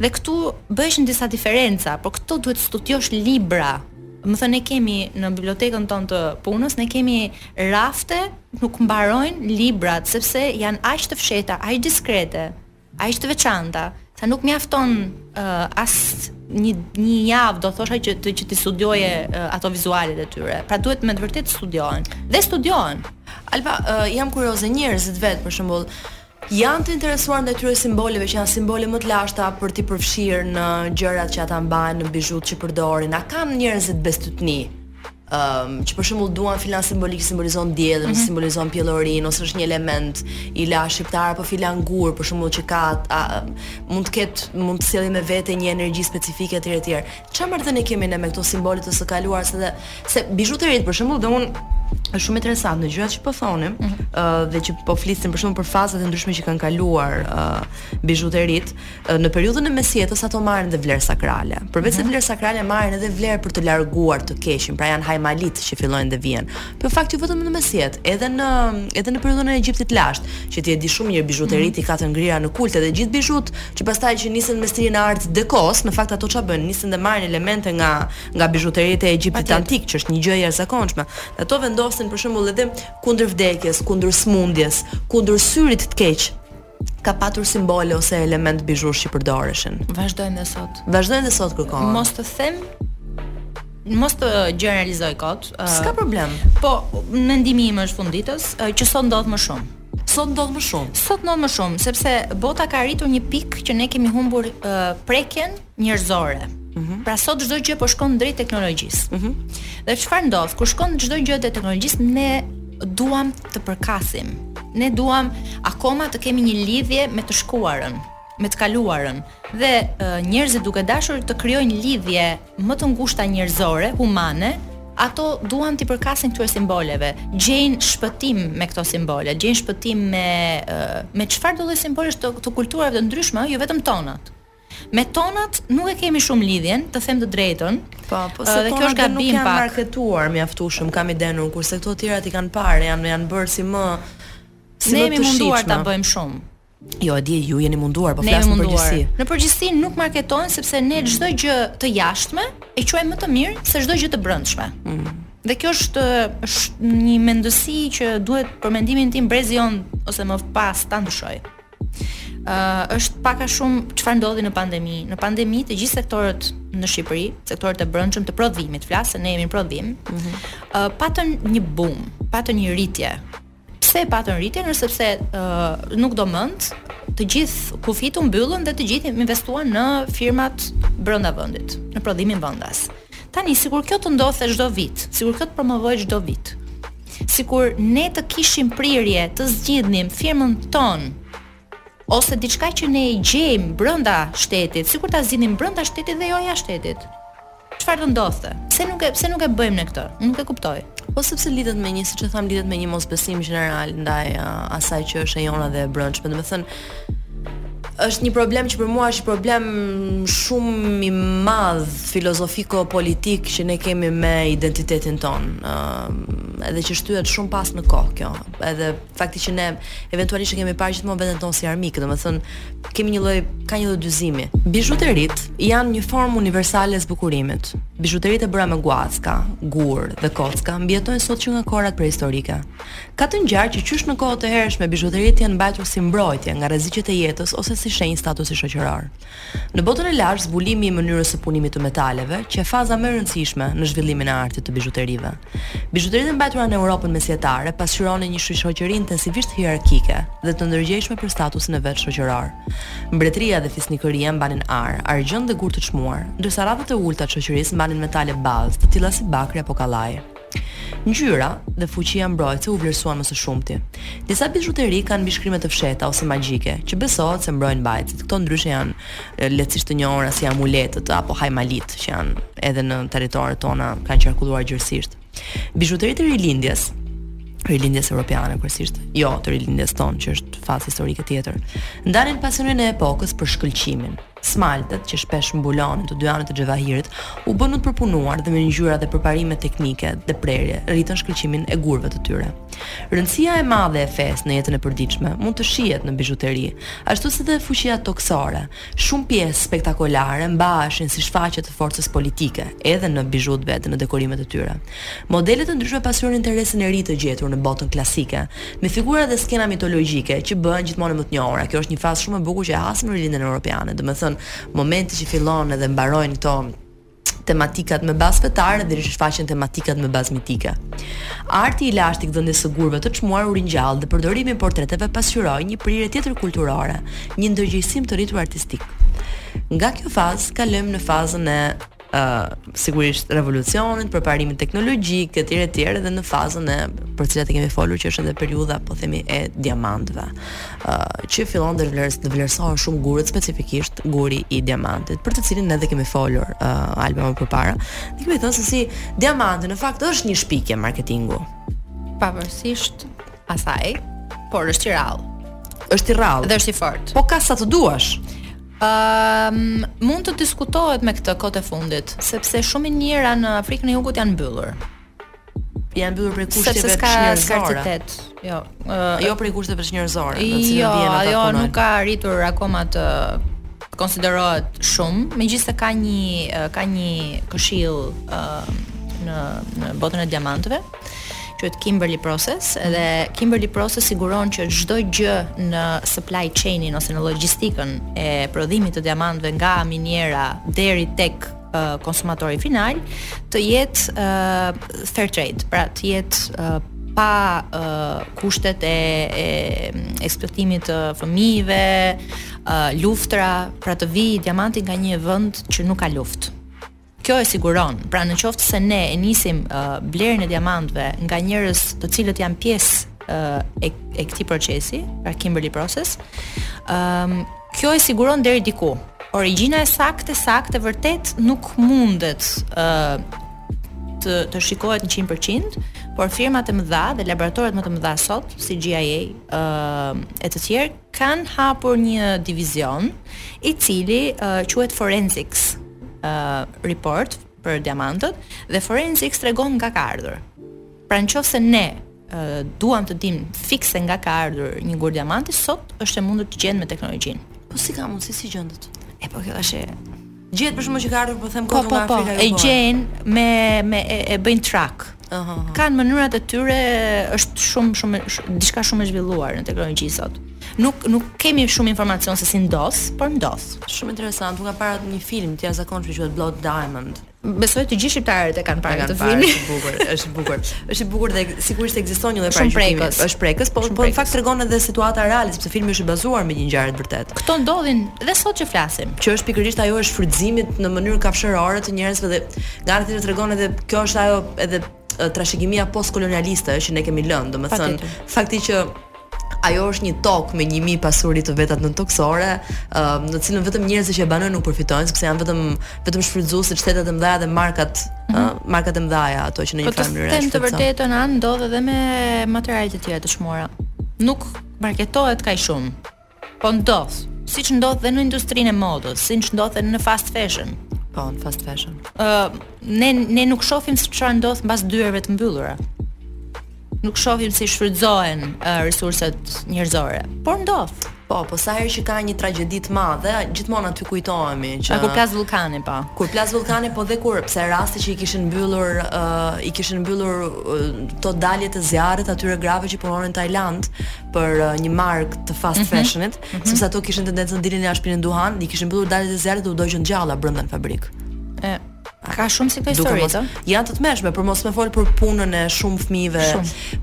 Dhe këtu bëheshin disa diferenca, por këto duhet të studiosh libra. Domethënë ne kemi në bibliotekën tonë të punës, ne kemi rafte nuk mbarojnë librat sepse janë aq të fshehta, aq diskrete. aq të veçanta, sa nuk mjafton uh, as një një javë do thosha që t'i që t'i studioje uh, ato vizualet e tyre. Pra duhet me të vërtetë studiohen. Dhe studiohen. Alba, uh, jam kurioze njerëzit vetë për shembull, janë të interesuar ndaj këtyre simboleve që janë simbole më të lashta për t'i përfshirë në gjërat që ata mbajnë, në bizhutë që përdorin. A kanë njerëzit bestytni? um, që për shembull duan filan simbol që simbolizon diellin, mm -hmm. simbolizon pjellorinë ose është një element i lashtë shqiptar apo filan gur, për shembull që ka a, mund të ketë mund të sjellë me vete një energji specifike etj etj. Çfarë marrëdhënie kemi ne me këto simbole të së kaluarës edhe, se bizhuteritë për shembull dhe un është shumë interesant në gjërat që po thonim, mm -hmm. uh, dhe që po flisim për shembull për fazat e ndryshme që kanë kaluar uh, bizhuteritë, Në periudhën e Mesjetës ato marrin dhe vlerë sakrale. Përveç se mhm. vlerë sakrale marrin edhe vlerë për të larguar të keqin, pra janë hajmalitë që fillojnë dhe vijnë. Po në fakt jo vetëm në Mesjetë, edhe në edhe në periudhën e Egjiptit të lashtë, që ti e di shumë mirë bizhuteritë mhm. i ka të ngritura në kult edhe gjithë bizhutë, që pastaj që nisën me stilin e art dekos, në fakt ato çfarë bëjnë, nisën dhe marrin elemente nga nga bizhuteritë e Egjiptit antik, që është një gjë e jashtëzakonshme. Ato vendosen për shembull edhe kundër vdekjes, kundër smundjes, kundër syrit të keq, ka patur simbole ose element bizhush që përdoreshin. Vazhdojnë dhe sot. Vazhdojnë dhe sot kërkohen. Mos të them mos të generalizoj kot. Uh, S'ka problem. Po, mendimi im është fund ditës uh, që sot ndodh më shumë. Sot ndodh më shumë. Sot ndodh më shumë sepse bota ka arritur një pikë që ne kemi humbur uh, prekjen njerëzore. Mm -hmm. Pra sot çdo gjë po shkon drejt teknologjisë. Mm -hmm. Dhe çfarë ndodh? Kur shkon çdo gjë drejt teknologjisë, ne duam të përkasim. Ne duam akoma të kemi një lidhje me të shkuarën, me të kaluarën dhe uh, njerëzit duke dashur të krijojnë lidhje më të ngushta njerëzore, humane, ato duan t'i përkasin këtyre simboleve, gjejnë shpëtim me këto simbole, gjejnë shpëtim me me çfarëdo lloj simbolesh të, të kulturave të ndryshme, jo vetëm tonat. Me tonat nuk e kemi shumë lidhjen, të them të drejtën. Po, po se tonat kjo është gabim nuk janë marketuar mjaftueshëm, kam idenë unë, kurse këto të tjerat i kanë parë, janë janë bërë si më si i themi më të shitshme. Ne jemi munduar ta bëjmë shumë. Jo, e di, ju jeni munduar, po flas në përgjithësi. Në përgjithësi nuk marketohen sepse ne çdo gjë të jashtme e quajmë më të mirë se çdo gjë të brendshme. Mm. Dhe kjo është një mendësi që duhet për mendimin tim brezi jonë ose më pas ta ndryshojë. Uh, është pak a shumë çfarë ndodhi në pandemi. Në pandemi të gjithë sektorët në Shqipëri, sektorët e brendshëm të prodhimit, flas se ne jemi në prodhim, mm -hmm. uh, patën një boom, patën një rritje. Pse e patën rritje? Ne sepse uh, nuk do mend të gjithë kufijtë u mbyllën dhe të gjithë investuan në firmat brenda vendit, në prodhimin vendas. Tani sikur kjo të ndodhte çdo vit, sikur kjo të promovohej çdo vit, sikur ne të kishim prirje të zgjidhnim firmën tonë ose diçka që ne e gjejmë brenda shtetit, sikur ta zgjidhnim brenda shtetit dhe jo jashtë shtetit. Çfarë do ndodhte? Pse nuk e pse nuk e bëjmë ne këtë? Unë nuk e kuptoj. Po sepse lidhet me një, siç e thamë, lidhet me një mosbesim gjeneral ndaj uh, asaj që është e jona dhe e brendshme. Domethënë, është një problem që për mua është problem shumë i madh filozofiko politik që ne kemi me identitetin tonë. Ëm ehm, edhe që shtyhet shumë pas në kohë kjo. Edhe fakti që ne eventualisht e kemi parë gjithmonë veten tonë si armik, domethënë kemi një lloj ka një lloj dyzimi. Bizhuteritë janë një formë universale e zbukurimit. Bizhuteritë e bëra me guaska, gurë dhe kocka mbijetojnë sot që nga kohërat prehistorike. Ka të ngjarë që qysh në kohë të hershme bizhuteritë janë mbajtur si mbrojtje nga rreziqet e jetës ose si shenjë statusi shoqëror. Në botën e lashtë zbulimi i mënyrës së punimit të metaleve qe faza më e rëndësishme në zhvillimin e artit të bizhuterive. Bizhuteritë e mbajtura në Europën mesjetare pasqyronin një shoqëri intensivisht hierarkike dhe të ndërgjegjshme për statusin e vet shoqëror. Mbretëria dhe fisnikëria mbanin ar, argjend dhe gurë të çmuar, ndërsa radhët e ulëta të shoqërisë mbanin metale bazë, të tilla si bakri apo kallai. Ngjyra dhe fuqia mbrojtëse u vlerësuan më së shumti. Disa bizhuteri kanë mbishkrime të fshehta ose magjike, që besohet se mbrojnë mbajtësit. Këto ndryshe janë lehtësisht të njohura si amuletet apo hajmalitë, që janë edhe në territoret tona kanë qarkulluar gjerësisht. Bizhuteritë e rilindjes, rilindjes europiane kryesisht, jo të rilindjes tonë që është fazë historike tjetër, ndanin pasionin e epokës për shkëlqimin. Smaltet, që shpesh mbulonin të dy anët e xhevahirit, u bënë më të përpunuar dhe me ngjyra dhe përparime teknike dhe prerje rritën shkëlqimin e gurëve të tyre. Rëndësia e madhe e fesë në jetën e përditshme mund të shihet në bizhuteri, ashtu si dhe fuqia tokësore. Shumë pjesë spektakulare mbaheshin si shfaqje të forcës politike, edhe në bizhutë vetë dhe në dekorimet e tyre. Modelet e ndryshme pasqyrojnë interesin e ri të gjetur në botën klasike, Me figura dhe skena mitologjike, që bëhen gjithmonë e më të njohura. Kjo është një fazë shumë e bukur që e hasim në Rilindjen Europiane. Domethënë, momenti që fillon edhe mbarojnë këto tematikat me bazë fetare dhe rishfaqen tematikat me bazë mitike. Arti i lashtë i gdhendjes së gurëve të çmuar u ringjall dhe përdorimi i portreteve pasqyroi një prirje tjetër kulturore, një ndërgjegjësim të rritur artistik. Nga kjo fazë kalojmë në fazën e sigurisht revolucionin, përparimin teknologjik etj etj edhe në fazën për cilat e kemi folur që është edhe periudha po themi e diamantëve. ë uh, që fillon të vlerës të vlerësohen shumë gurët specifikisht guri i diamantit, për të cilin edhe kemi folur ë uh, më përpara. Ne kemi thënë se si diamanti në fakt është një shpikje marketingu. Pavarësisht asaj, por është i rrallë. Është i rrallë. Dhe është i fortë. Po ka sa të duash. Ëm mund të diskutohet me këtë kohët e fundit, sepse shumë miniera në Afrikën e Jugut janë mbyllur. Janë mbyllur prej kushteve çnjerëzore. Jo, uh, jo prej kushteve çnjerëzore, në cilën jo, vjen ata. Jo, nuk ka arritur akoma të konsiderohet shumë, megjithëse ka një ka një këshill uh, në në botën e diamantëve. quhet Kimberly Process mm -hmm. dhe Kimberly Process siguron që çdo gjë në supply chain-in ose në logjistikën e prodhimit të diamantëve nga miniera deri tek uh, konsumatori final të jetë uh, fair trade, pra të jetë uh, pa uh, kushtet e, e eksploatimit të fëmijëve, uh, luftra, pra të vijë diamanti nga një vend që nuk ka luftë. Kjo e siguron, pra në qoftë se ne e nisim uh, blerjen e diamantëve nga njerëz të cilët janë pjesë uh, e, e këtij procesi, pra Kimberly Process, um, kjo e siguron deri diku. Origjina e saktë, saktë e vërtetë nuk mundet uh, të të shikohet në 100%, por firmat e mëdha dhe laboratorët më të mëdha sot, si GIA, ë uh, e të tjerë kanë hapur një divizion i cili uh, quhet Forensics uh, Report për diamantët dhe Forensics tregon nga ka ardhur. Pra në qoftë se ne uh, duam të dimë fikse nga ka ardhur një gur diamanti, sot është e mundur të gjendet me teknologjinë. Po si ka mundësi, si gjendet? E po kjo është Gjetur shkakun që ka ardhur po them kohë po, nga po, Afrika e Jugut. Po po, e gjejnë me me e, e bëjnë track. Ëh. Uh -huh. Kanë mënyrat e tyre, është shumë shumë diçka shumë e zhvilluar në teknologji sot. Nuk nuk kemi shumë informacion se si ndodh, por ndodh. Shumë interesant, unë kam parë një film të jashtëzakonshëm që quhet Blood Diamond. Besoj të gjithë shqiptarët e kanë parë këtë film. Është i bukur, është i bukur. Është i bukur dhe sigurisht ekziston një lloj paraqitimi. Është prekës, po po në fakt tregon edhe situata reale, sepse filmi është i bazuar me një ngjarje të vërtetë. Këto ndodhin Dhe sot që flasim. Që është pikërisht ajo e shfrytëzimit në mënyrë kafshërore të njerëzve dhe nga ana tjetër tregon edhe kjo është ajo edhe trashëgimia postkolonialiste që ne kemi lënë, domethënë fakti që ajo është një tokë me 1000 pasuri të vetat nëntokësore, um, në të cilën vetëm njerëzit që e banojnë nuk përfitojnë, sepse janë vetëm vetëm shfrytëzues shtetet e mëdha dhe markat Mm -hmm. uh, markat e mëdha ato që në njëfarë mënyrë. Po të them të vërtetën, ama ndodh edhe me materiale të tjera të çmuara. Nuk marketohet kaq shumë. Po ndodh, siç ndodh dhe në industrinë e modës, siç ndodh edhe në fast fashion. Po, në fast fashion. Ë, uh, ne ne nuk shohim se çfarë ndodh mbas dyerve të mbyllura. Nuk shohim si shfrytëzohen uh, resurset njerëzore, por ndodh. Po, po sa herë që ka një tragjedi të madhe, gjithmonë aty kujtohemi që kur plas vullkani po. Kur plas vullkani po dhe kur psh rasti që i kishin mbyllur uh, i kishin mbyllur uh, ato daljet të zjarrit atyre grave që punonin në Tajland, për uh, një markë të fast mm -hmm. fashionit, mm -hmm. sepse ato kishin tendencën të dilin jashtë pinin duhan, i kishin mbyllur daljet e zjarrit dhe u dogjën të gjalla brenda në fabrikë. E ka shumë si këtë histori të. Janë të tmerrshme, për mos me fol për punën e shumë fëmijëve.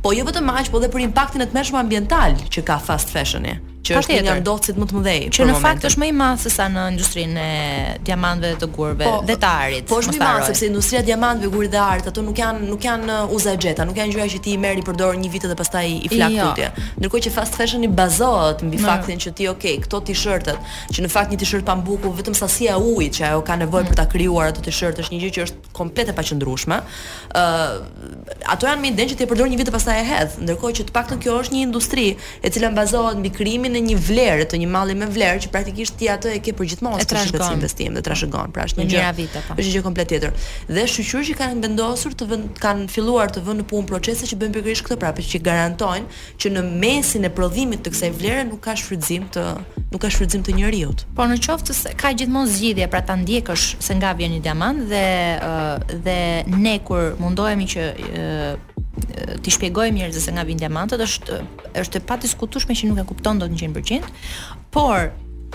Po jo vetëm aq, po edhe për impaktin e tmerrshëm ambiental që ka fast fashioni që është një nga ndotësit më të mëdhenj. Që në fakt është më i madh se sa në industrinë e diamantëve të gurëve po, dhe të arit. Po është më i madh sepse industria e diamantëve, gurit dhe arit ato nuk janë nuk janë uh, usa e getta, nuk janë gjëra ti i merr i përdor një vit dhe pastaj i flak jo. tutje. Ndërkohë që fast fashioni bazohet mbi faktin që ti ok, këto t-shirtet, që në fakt një t-shirt pambuku vetëm sasia e ujit që ajo ka nevojë mm. për ta krijuar atë t-shirt është një gjë që është komplet e paqëndrueshme. Ë uh, ato janë me idenë që ti e përdor një vit dhe pastaj e hedh, ndërkohë që të paktën kjo është një industri e cila bazohet mbi krijimin e një vlere, të një malli me vlerë që praktikisht ti atë e ke përgjithmonë si një investim dhe trashëgon, pra është një gjë. Po. Është një gjë komplet tjetër. Dhe shyqyr që kanë vendosur të vënë, kanë filluar të vënë në punë procese që bëjnë pikërisht këtë, pra që garantojnë që në mesin e prodhimit të kësaj vlere nuk ka shfrytëzim të nuk ka shfrytëzim të njeriut. Po në qoftë se ka gjithmonë zgjidhje pra ta ndjekësh se nga vjen një diamant dhe dhe ne kur mundohemi që t'i shpjegojmë njerëzve se nga vijnë diamantët është është e padiskutueshme që nuk e kupton dot 100%, por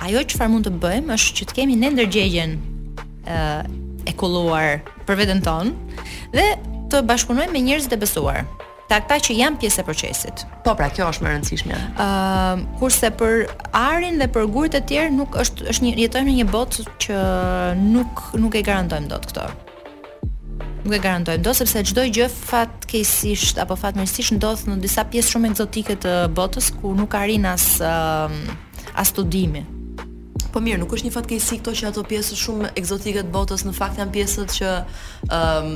ajo çfarë mund të bëjmë është që të kemi ne ndërgjegjen ë e kulluar për veten tonë dhe të bashkëpunojmë me njerëz të besuar ta ata që janë pjesë e procesit. Po pra, kjo është më e rëndësishmja. Ëm, uh, kurse për arin dhe për gurët e tjerë nuk është është një jetojmë në një botë që nuk nuk e garantojmë dot këto. Nuk e garantojmë dot sepse çdo gjë fatkeqësisht apo fatmirësisht ndodh në disa pjesë shumë ekzotike të botës ku nuk arrin as um, as studimi. Po mirë, nuk është një fatkeqësi këto që ato pjesë shumë ekzotike të botës në fakt janë pjesët që ëm um,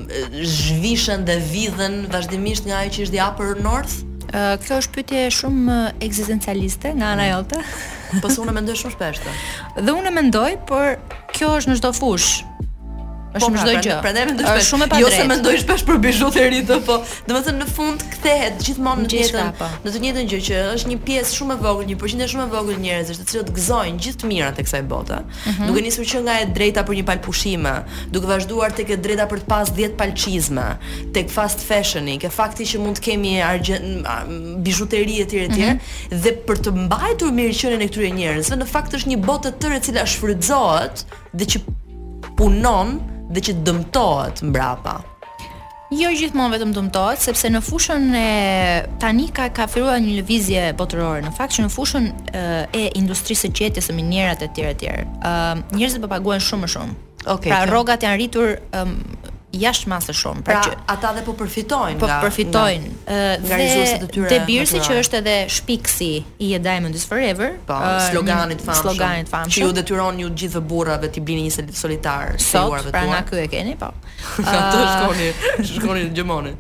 zhvishen dhe vidhen vazhdimisht nga ajo që është the upper north. Uh, kjo është pyetje shumë ekzistencialiste nga ana mm. jote. Po unë mendoj shumë shpesh. Dhe unë mendoj, por kjo është në çdo fushë. Është po, pra, çdo pra, gjë. Prandaj mendoj shpesh. Është shumë e padrejtë. Jo se mendoj shpesh për bijuteritë po. Domethënë në fund kthehet gjithmonë në të njëjtën. Po. Në të njëjtën gjë që është një pjesë shumë e vogël, një përqindje shumë e vogël njerëzish të cilët gëzojnë gjithë të mirat e kësaj bote, mhm. duke nisur që nga e drejta për një palë pushime, duke vazhduar tek e drejta për të pas 10 palë çizme, tek fast fashioni, te fakti që mund të kemi bijuteri etj etj mhm. dhe për të mbajtur mirëqenien e këtyre njerëzve, në fakt është një botë e tërë e cila shfrytëzohet dhe që punon dhe që dëmtohet mbrapa. Jo gjithmonë vetëm dëmtohet, sepse në fushën e tani ka ka filluar një lëvizje botërore në fakt që në fushën e industrisë së gjetjes së minierat etj etj. Ë njerëzit po paguhen shumë më shumë. Okay, pra rrogat janë rritur um, jashtë masës shumë. Pra, pra që, ata dhe po përfitojnë po nga po përfitojnë nga, nga resurset e tyre. De Beersi që është edhe shpikësi i A Diamond is Forever, po, uh, sloganit të famshëm. Sloganit të famshëm. Që ju detyron ju gjithë burrave të blini një solitar të grave pra, tuaj. Pra nga ky e keni, po. Atë uh, shkoni, shkoni gjejeni.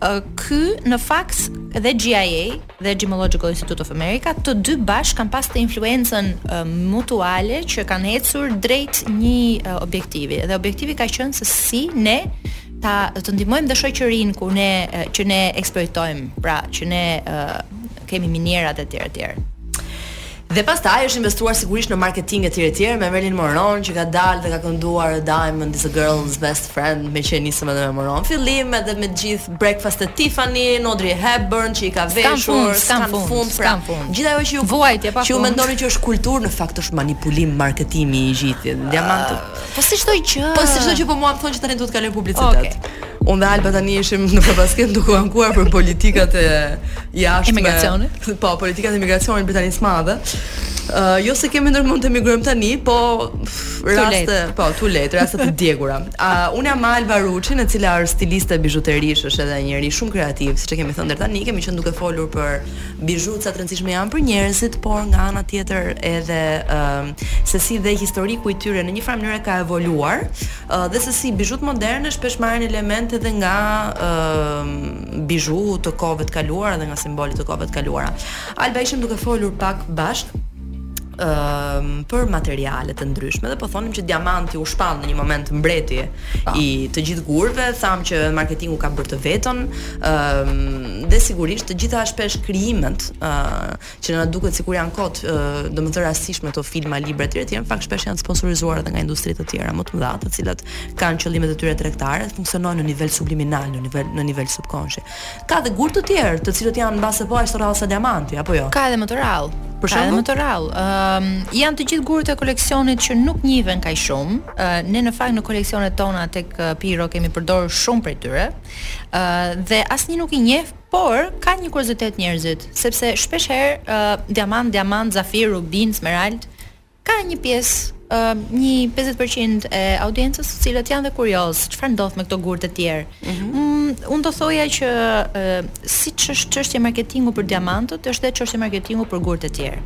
Uh, ky në fakt dhe GIA dhe Gemological Institute of America, të dy bashkë kanë pas të influencën uh, mutuale që kanë ecur drejt një uh, objektivi. Dhe objektivi ka qenë se si ne ta të ndihmojmë dhe shoqërinë ku ne uh, që ne eksploitojmë, pra që ne uh, kemi minierat etj etj. Dhe pastaj është investuar sigurisht në marketing etj etj me Marilyn Monroe-n që ka dalë dhe ka kënduar The Diamond is a Girl's Best Friend meqë e nisëm edhe me Monroe-n fillim edhe me gjithë Breakfast at Tiffany, Audrey Hepburn që i ka veshur, s'kanë fund, s'kanë fund, pra gjithë ajo që ju vuajtje pa fund, që ju mendoni që është kulturë në fakt është manipulim marketingu i gjithë, diamant. Po si çdo gjë. Po si çdo gjë po mua më thonë që tani duhet të kalojmë në publicitet. Okej. Unë dhe Alba tani ishim në prapaskenë duke u ankuar për politikat e jashtme. Emigracionit? Po, politikat e emigracionit Britanisë së Madhe. Uh, jo se kemi ndërmend të emigrojmë tani, po raste, po too late, raste të djegura. Uh, unë jam me Alba Ruçin, e cila është stiliste bijuterish, është edhe njeri shumë kreativ, siç e kemi thënë deri tani, kemi qenë duke folur për bizhutë sa të rëndësishme janë për njerëzit, por nga ana tjetër edhe uh, se si dhe historiku i tyre në një farë mënyre ka evoluar. Ë dhe se si bizhutë moderne shpesh marrin elemente edhe nga ë bizhu të kohëve të kaluara dhe nga simbole të kohëve të kaluara. Alba ishim duke folur pak bashkë ë për materiale të ndryshme dhe po thonim që diamanti u shpall në një moment mbreti, po, i të gjithë gurëve, thamë që marketingu ka bërë të vetën, ë dhe sigurisht të gjitha shpesh krijimet ë që na duket sikur janë kot ë domethënë rastishme këto filma, libra etj etj, në fakt shpesh janë të sponsorizuar edhe nga industri të tjera më të mëdha, të cilat kanë qëllimet e tyre tregtare, funksionojnë në nivel subliminal, në nivel në nivel subkonshi. Ka dhe gurë të tjerë, të cilët janë mbase po aq të rrallë sa diamanti, apo jo? Ka edhe më të rrallë. Për shembull, edhe më të rrallë. Ëm uh, janë të gjithë gurët e koleksionit që nuk njihen kaq shumë. Uh, ne në fakt në koleksionet tona tek uh, Pirro kemi përdorur shumë prej tyre. Ë uh, dhe asnjë nuk i njeh Por, kanë një kuriozitet njerëzit, sepse shpesh herë ë uh, diamant, diamant, zafir, rubin, smerald ka një pjesë ë uh, një 50% e audiencës, të cilët janë dhe kuriozë, çfarë ndodh me këto gurët e tjerë. Ëh, mm -hmm. mm, unë do thoja që uh, siç është çështje marketingu për diamantët, është edhe çështje marketingu për gurët e tjerë.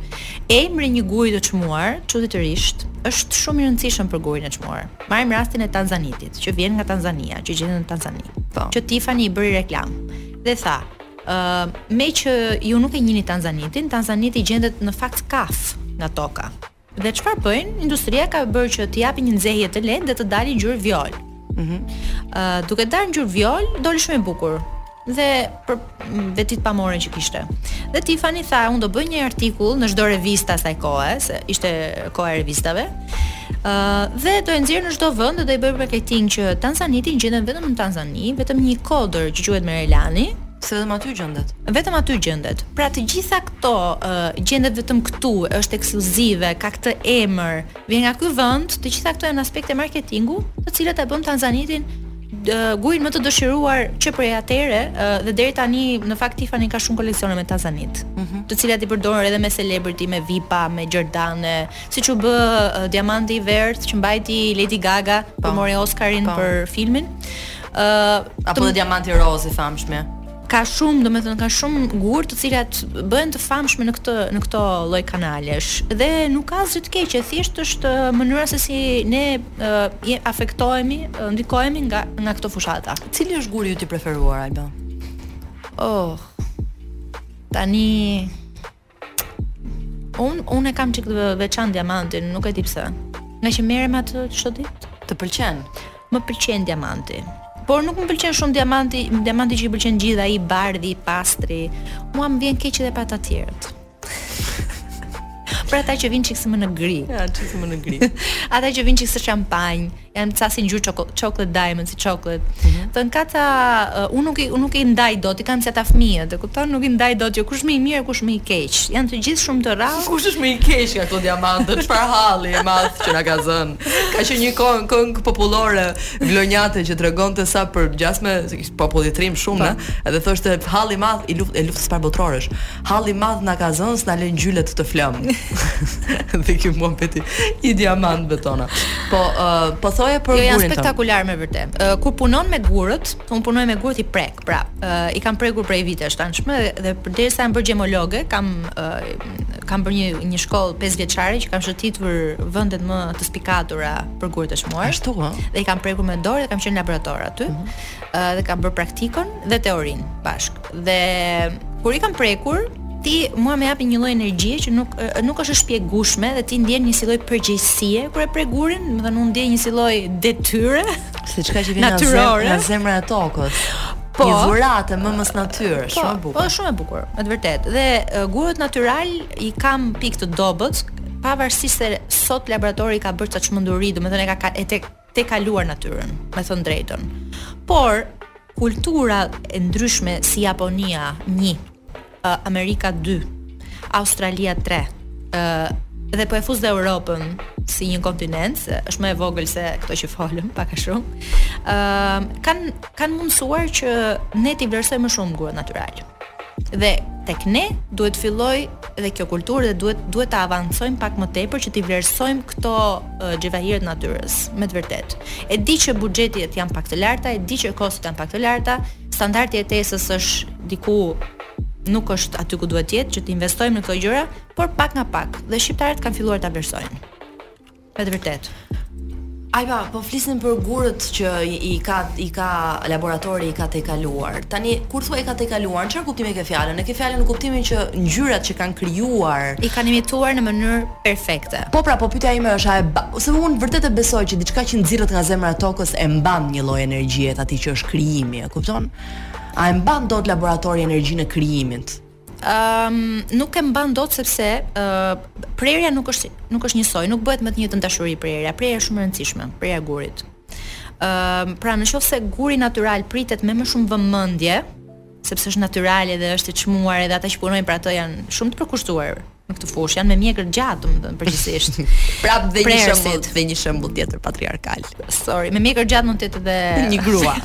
Emri i një guri të çmuar, çuditërisht, është shumë i rëndësishëm për gurin e çmuar. Marrim rastin e Tanzanitit, që vjen nga Tanzania, që gjendet në Tanzani. Po. Që Tiffany i bëri reklamë dhe tha, ë, uh, meqë ju nuk e njihni Tanzanitin, Tanzaniti gjendet në fakt kafe nga toka. Dhe çfarë bëjnë? Industria ka bërë që t'i japin një nxehje të lehtë dhe të dali ngjyrë violë. Mhm. Mm uh, duke dalë ngjyrë violë, doli shumë i bukur. dhe për vetitë pamore që kishte. Dhe Tiffany tha, unë do bëj një artikull në çdo revistë të asaj kohe, se ishte koha e revistave. Ë uh, dhe do e nxjerr në çdo vend dhe do i bëj marketing që Tanzaniti gjendet vetëm në Tanzani, vetëm në një kodër që quhet Merelani, Se vetëm aty gjendet. Vetëm aty gjendet. Pra të gjitha këto uh, gjendet vetëm këtu, është ekskluzive, ka këtë emër, Vjen nga ky vend, të gjitha këto janë aspekte marketingu, të cilat e bënë Tanzanitin gurin më të dëshiruar që prej atëherë dhe deri tani në fakt Tiffany ka shumë koleksione me Tanzanit, mm -hmm. të cilat i përdorën edhe me celebrity, me VIP-a, me gjerdane, siç u bë uh, diamanti i verdhë që mbajti Lady Gaga kur po. mori Oscarin pa. Po. për filmin. Ë uh, apo të... diamanti rozë i famshëm. ka shumë, domethënë ka shumë gurë të cilat bëhen të famshme në këtë në këto lloj kanalesh dhe nuk ka asgjë të keqe, thjesht është uh, mënyra se si ne uh, afektohemi, uh, ndikohemi nga nga këto fushata. Cili është guri yt i preferuar, Alba? Oh. Tani Unë unë e kam çik të veçantë diamantin, nuk e di pse. Ngaqë merrem me atë çdo ditë. Të pëlqen? Më pëlqen diamanti. Por nuk më pëlqen shumë diamanti, diamanti që i pëlqen të gjithëve, ai bardhi, i pastri. Mua më vjen keq edhe për ata të tjerët. Për ata që vinë çikse më në gri. Ja, çikse më në gri. ata që vinë çikse shampanjë, janë ca si ngjyrë çoko, chocolate diamond, si chocolate. Mm -hmm. Thonë këta, uh, unë nuk i unë nuk i ndaj dot, i kam si ata fëmijët, e kupton? Nuk i ndaj dot që jo, kush më i mirë, kush më i keq. Janë të gjithë shumë të rrallë. Kush është më i keq nga këto diamantë? Çfarë halli i madh që na ka zënë? Ka qenë një këngë këngë popullore vlonjate që tregonte sa për gjasme populli trim shumë, po. edhe thoshte halli i madh i luft e luftës së parë botërore. Hall i madh na ka zënë s'na lën gjylet të flëm. dhe kjo muhabeti i diamanteve tona. Po uh, po thoje për gurin. Jo. Janë spektakular me vërtet. Uh, kur punon me gurët, un punoj me gurët i prek. Pra, uh, i kam prekur prej vitesh tashmë dhe, dhe përderisa jam bërë gjemologe, kam uh, kam bërë një një shkollë 5 vjeçare që kam shëtitur vendet më të spikatura për gurët e çmuar. Ashtu ë. Dhe i kam prekur me dorë dhe kam qenë në laborator aty. Mm -hmm. uh, dhe kam bërë praktikën dhe teorinë bashkë. Dhe kur i kam prekur, ti mua më japin një lloj energjie që nuk nuk është e shpjegueshme dhe ti ndien një si lloj përgjegjësie kur e prek gurin, domethënë ndien një si lloj detyre, diçka që vjen nga zemra e tokës. Po. Një dhuratë nëmos natyre, po, shumë e bukur. Po, shumë e bukur, me të vërtetë. Dhe uh, gurët natyral i kam pikë të dobët, pavarësisht se sot laboratori ka bërë ca çmenduri, domethënë e ka e tej tejkaluar natyrën, me thënë drejtën. Por kultura të ndryshme si Japonia 1, Amerika 2, Australia 3, ë dhe po e fus dhe Europën si një kontinent, se është më e vogël se këto që folëm, pak a shumë. ë kanë kanë mundësuar që ne t'i vlerësojmë më shumë gurët natyral. Dhe tek ne duhet të fillojë dhe kjo kulturë dhe duhet duhet ta avancojmë pak më tepër që t'i vlerësojmë këto uh, xhevahirët e natyrës, me të vërtetë. E di që buxhetet janë pak të larta, e di që kostot janë pak të larta, standardi i jetesës është diku nuk është aty ku duhet të jetë që të investojmë në këto gjëra, por pak nga pak dhe shqiptarët kanë filluar ta vlerësojnë. Me të vërtetë. Ajva, po flisnim për gurët që i ka i ka laboratori i ka tejkaluar. Tani kur thua i ka tejkaluar, në çfarë kuptimi e ke fjalën? E ke fjalën në kuptimin që ngjyrat që kanë krijuar i kanë imituar në mënyrë perfekte. Po pra, po pyetja ime është a e se unë vërtet e besoj që diçka që nxirret nga zemra e tokës e mban një lloj energjie të atij që është krijimi, e kupton? A e mban dot laboratori energjinë e krijimit? Ëm nuk e mban dot sepse ë prerja nuk është nuk është njësoj, nuk bëhet me të njëjtën dashuri prerja. Prerja është shumë e rëndësishme, prerja e gurit. Ëm pra në qoftë se guri natyral pritet me më shumë vëmendje, sepse është natyral edhe është e çmuar edhe ata që punojnë për atë janë shumë të përkushtuar në këtë fushë janë me mjekër gjatë, domethënë përgjithsisht. Prap dhe një shembull, dhe një shembull tjetër patriarkal. Sorry, me mjekër gjatë mund të jetë edhe një grua.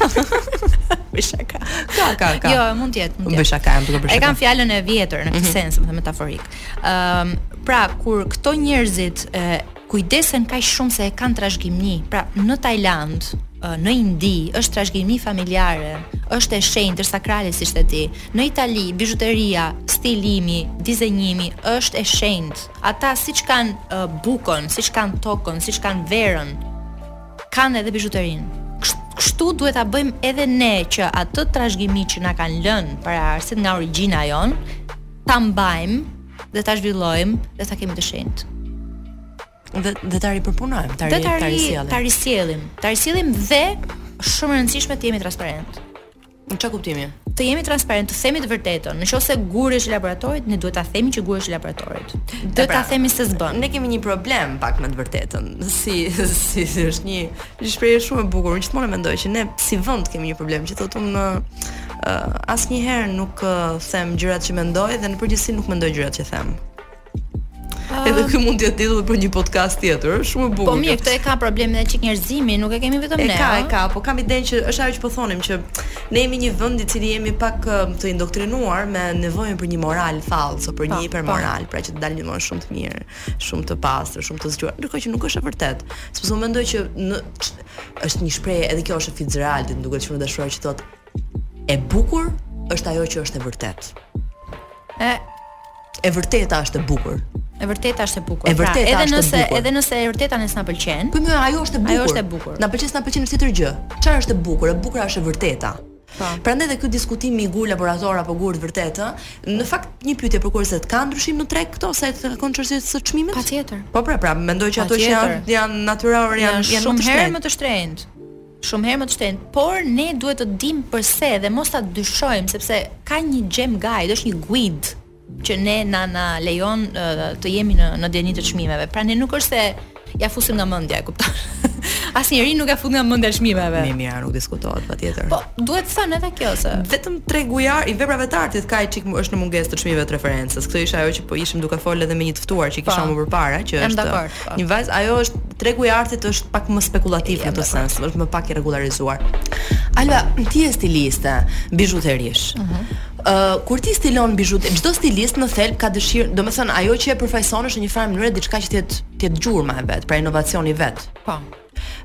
Bëj shaka. Ka, ka, ka. Jo, mund të jetë, mund të jetë. Bëj shaka, jam duke bërë shaka. E kam fjalën të vjetër në këtë mm -hmm. sens, domethënë metaforik. Ëm, um, pra kur këto njerëzit e kujdesen kaq shumë se e kanë trashëgimni, pra në Tajland, në Indi është trashëgimi familjare, është e shenjtë, është sakrale siç the ti. Në Itali bizhuteria, stilimi, dizenjimi është e shenjtë. Ata siç kanë bukën, siç kanë tokën, siç kanë verën, kanë edhe bizhuterinë. Kështu duhet ta bëjmë edhe ne që atë trashëgimi që na kanë lënë paraardhësit nga origjina jonë ta mbajmë dhe ta zhvillojmë dhe ta kemi të shenjtë dhe dhe ta ripërpunojmë, ta risjellim. Ta risjellim, ta risjellim dhe shumë e rëndësishme të jemi transparent. Në ç'kuptim? Të jemi transparent, të themi të vërtetën. Në qoftë se guri është i laboratorit, ne duhet ta themi që guri është i laboratorit. Duhet pra, ta themi se s'bën. Ne kemi një problem pak me të vërtetën. Si si është një Një shprehje shumë e bukur. Unë gjithmonë e mendoj që ne si vend kemi një problem që thotë unë uh, asnjëherë nuk uh, them gjërat që mendoj dhe në përgjithësi nuk mendoj gjërat që them. Uh, Edhe kjo mund të jetë për një podcast tjetër, është shumë e bukur. Po mirë, këtë e ka problemin një çik njerëzimi, nuk e kemi vetëm ne. E ka, e ka, po kam idenë që është ajo që po thonim që ne jemi një vend i cili jemi pak të indoktrinuar me nevojën për një moral falso, për një hipermoral, pra që të dalim ne shumë të mirë. shumë të pastër, shumë të zgjuar, ndërkohë që nuk është e vërtetë. Sepse unë mendoj që në është një shprehje, edhe kjo është e Fitzgerald, më duket shumë e dashuroj që thotë e bukur është ajo që është e vërtetë. E e vërteta është e bukur. E vërteta është e bukur. E pra, vërteta pra, edhe është nëse, e bukur. Edhe nëse e vërteta ne s'na pëlqen. Po mirë, ajo është e bukur. Ajo është e bukur. Na pëlqen, s'na pëlqen çdo gjë. Çfarë është e bukur? E bukur është e vërteta. Po. Prandaj dhe ky diskutim i gur laborator apo gur të vërtetë, ë, në fakt një pyetje për kuriozitet, ka ndryshim në treg këto sa i takon çështjes së çmimit? Patjetër. Po pra, pra mendoj që ato që janë Patjetër. janë natyror janë janë më shumë të herë shtrenjtë. më të shtrenjtë. Shumë herë më të shtrenjtë, por ne duhet të dimë përse dhe mos ta dyshojmë sepse ka një gem guide, është një guidë. që ne na na lejon të jemi në në dijeni të çmimeve. Pra ne nuk është se ia fusim nga mendja, e kupton? Asnjeri nuk ia fut nga mendja çmimeve. Po mirë, nuk diskutohet patjetër. Po, duhet thënë edhe kjo se vetëm tregu i i veprave të artit ka një çik është në mungesë të çmimeve të referencës. Kjo ishte ajo që po ishim duke folë edhe me një të ftuar që kisha po. më përpara, që është po. një vajzë, ajo është tregu i artit është pak më spekulativ në këtë sens, është më pak i rregullarizuar. Alba, ti je stiliste bizhuterish. Mhm. Ë, kur ti stilon bizhut, çdo stilist në thelb ka dëshirë, domethënë ajo që e përfaqëson është në një farë mënyre diçka që të jetë të jetë gjurma e vet, pra inovacioni i vet. Po.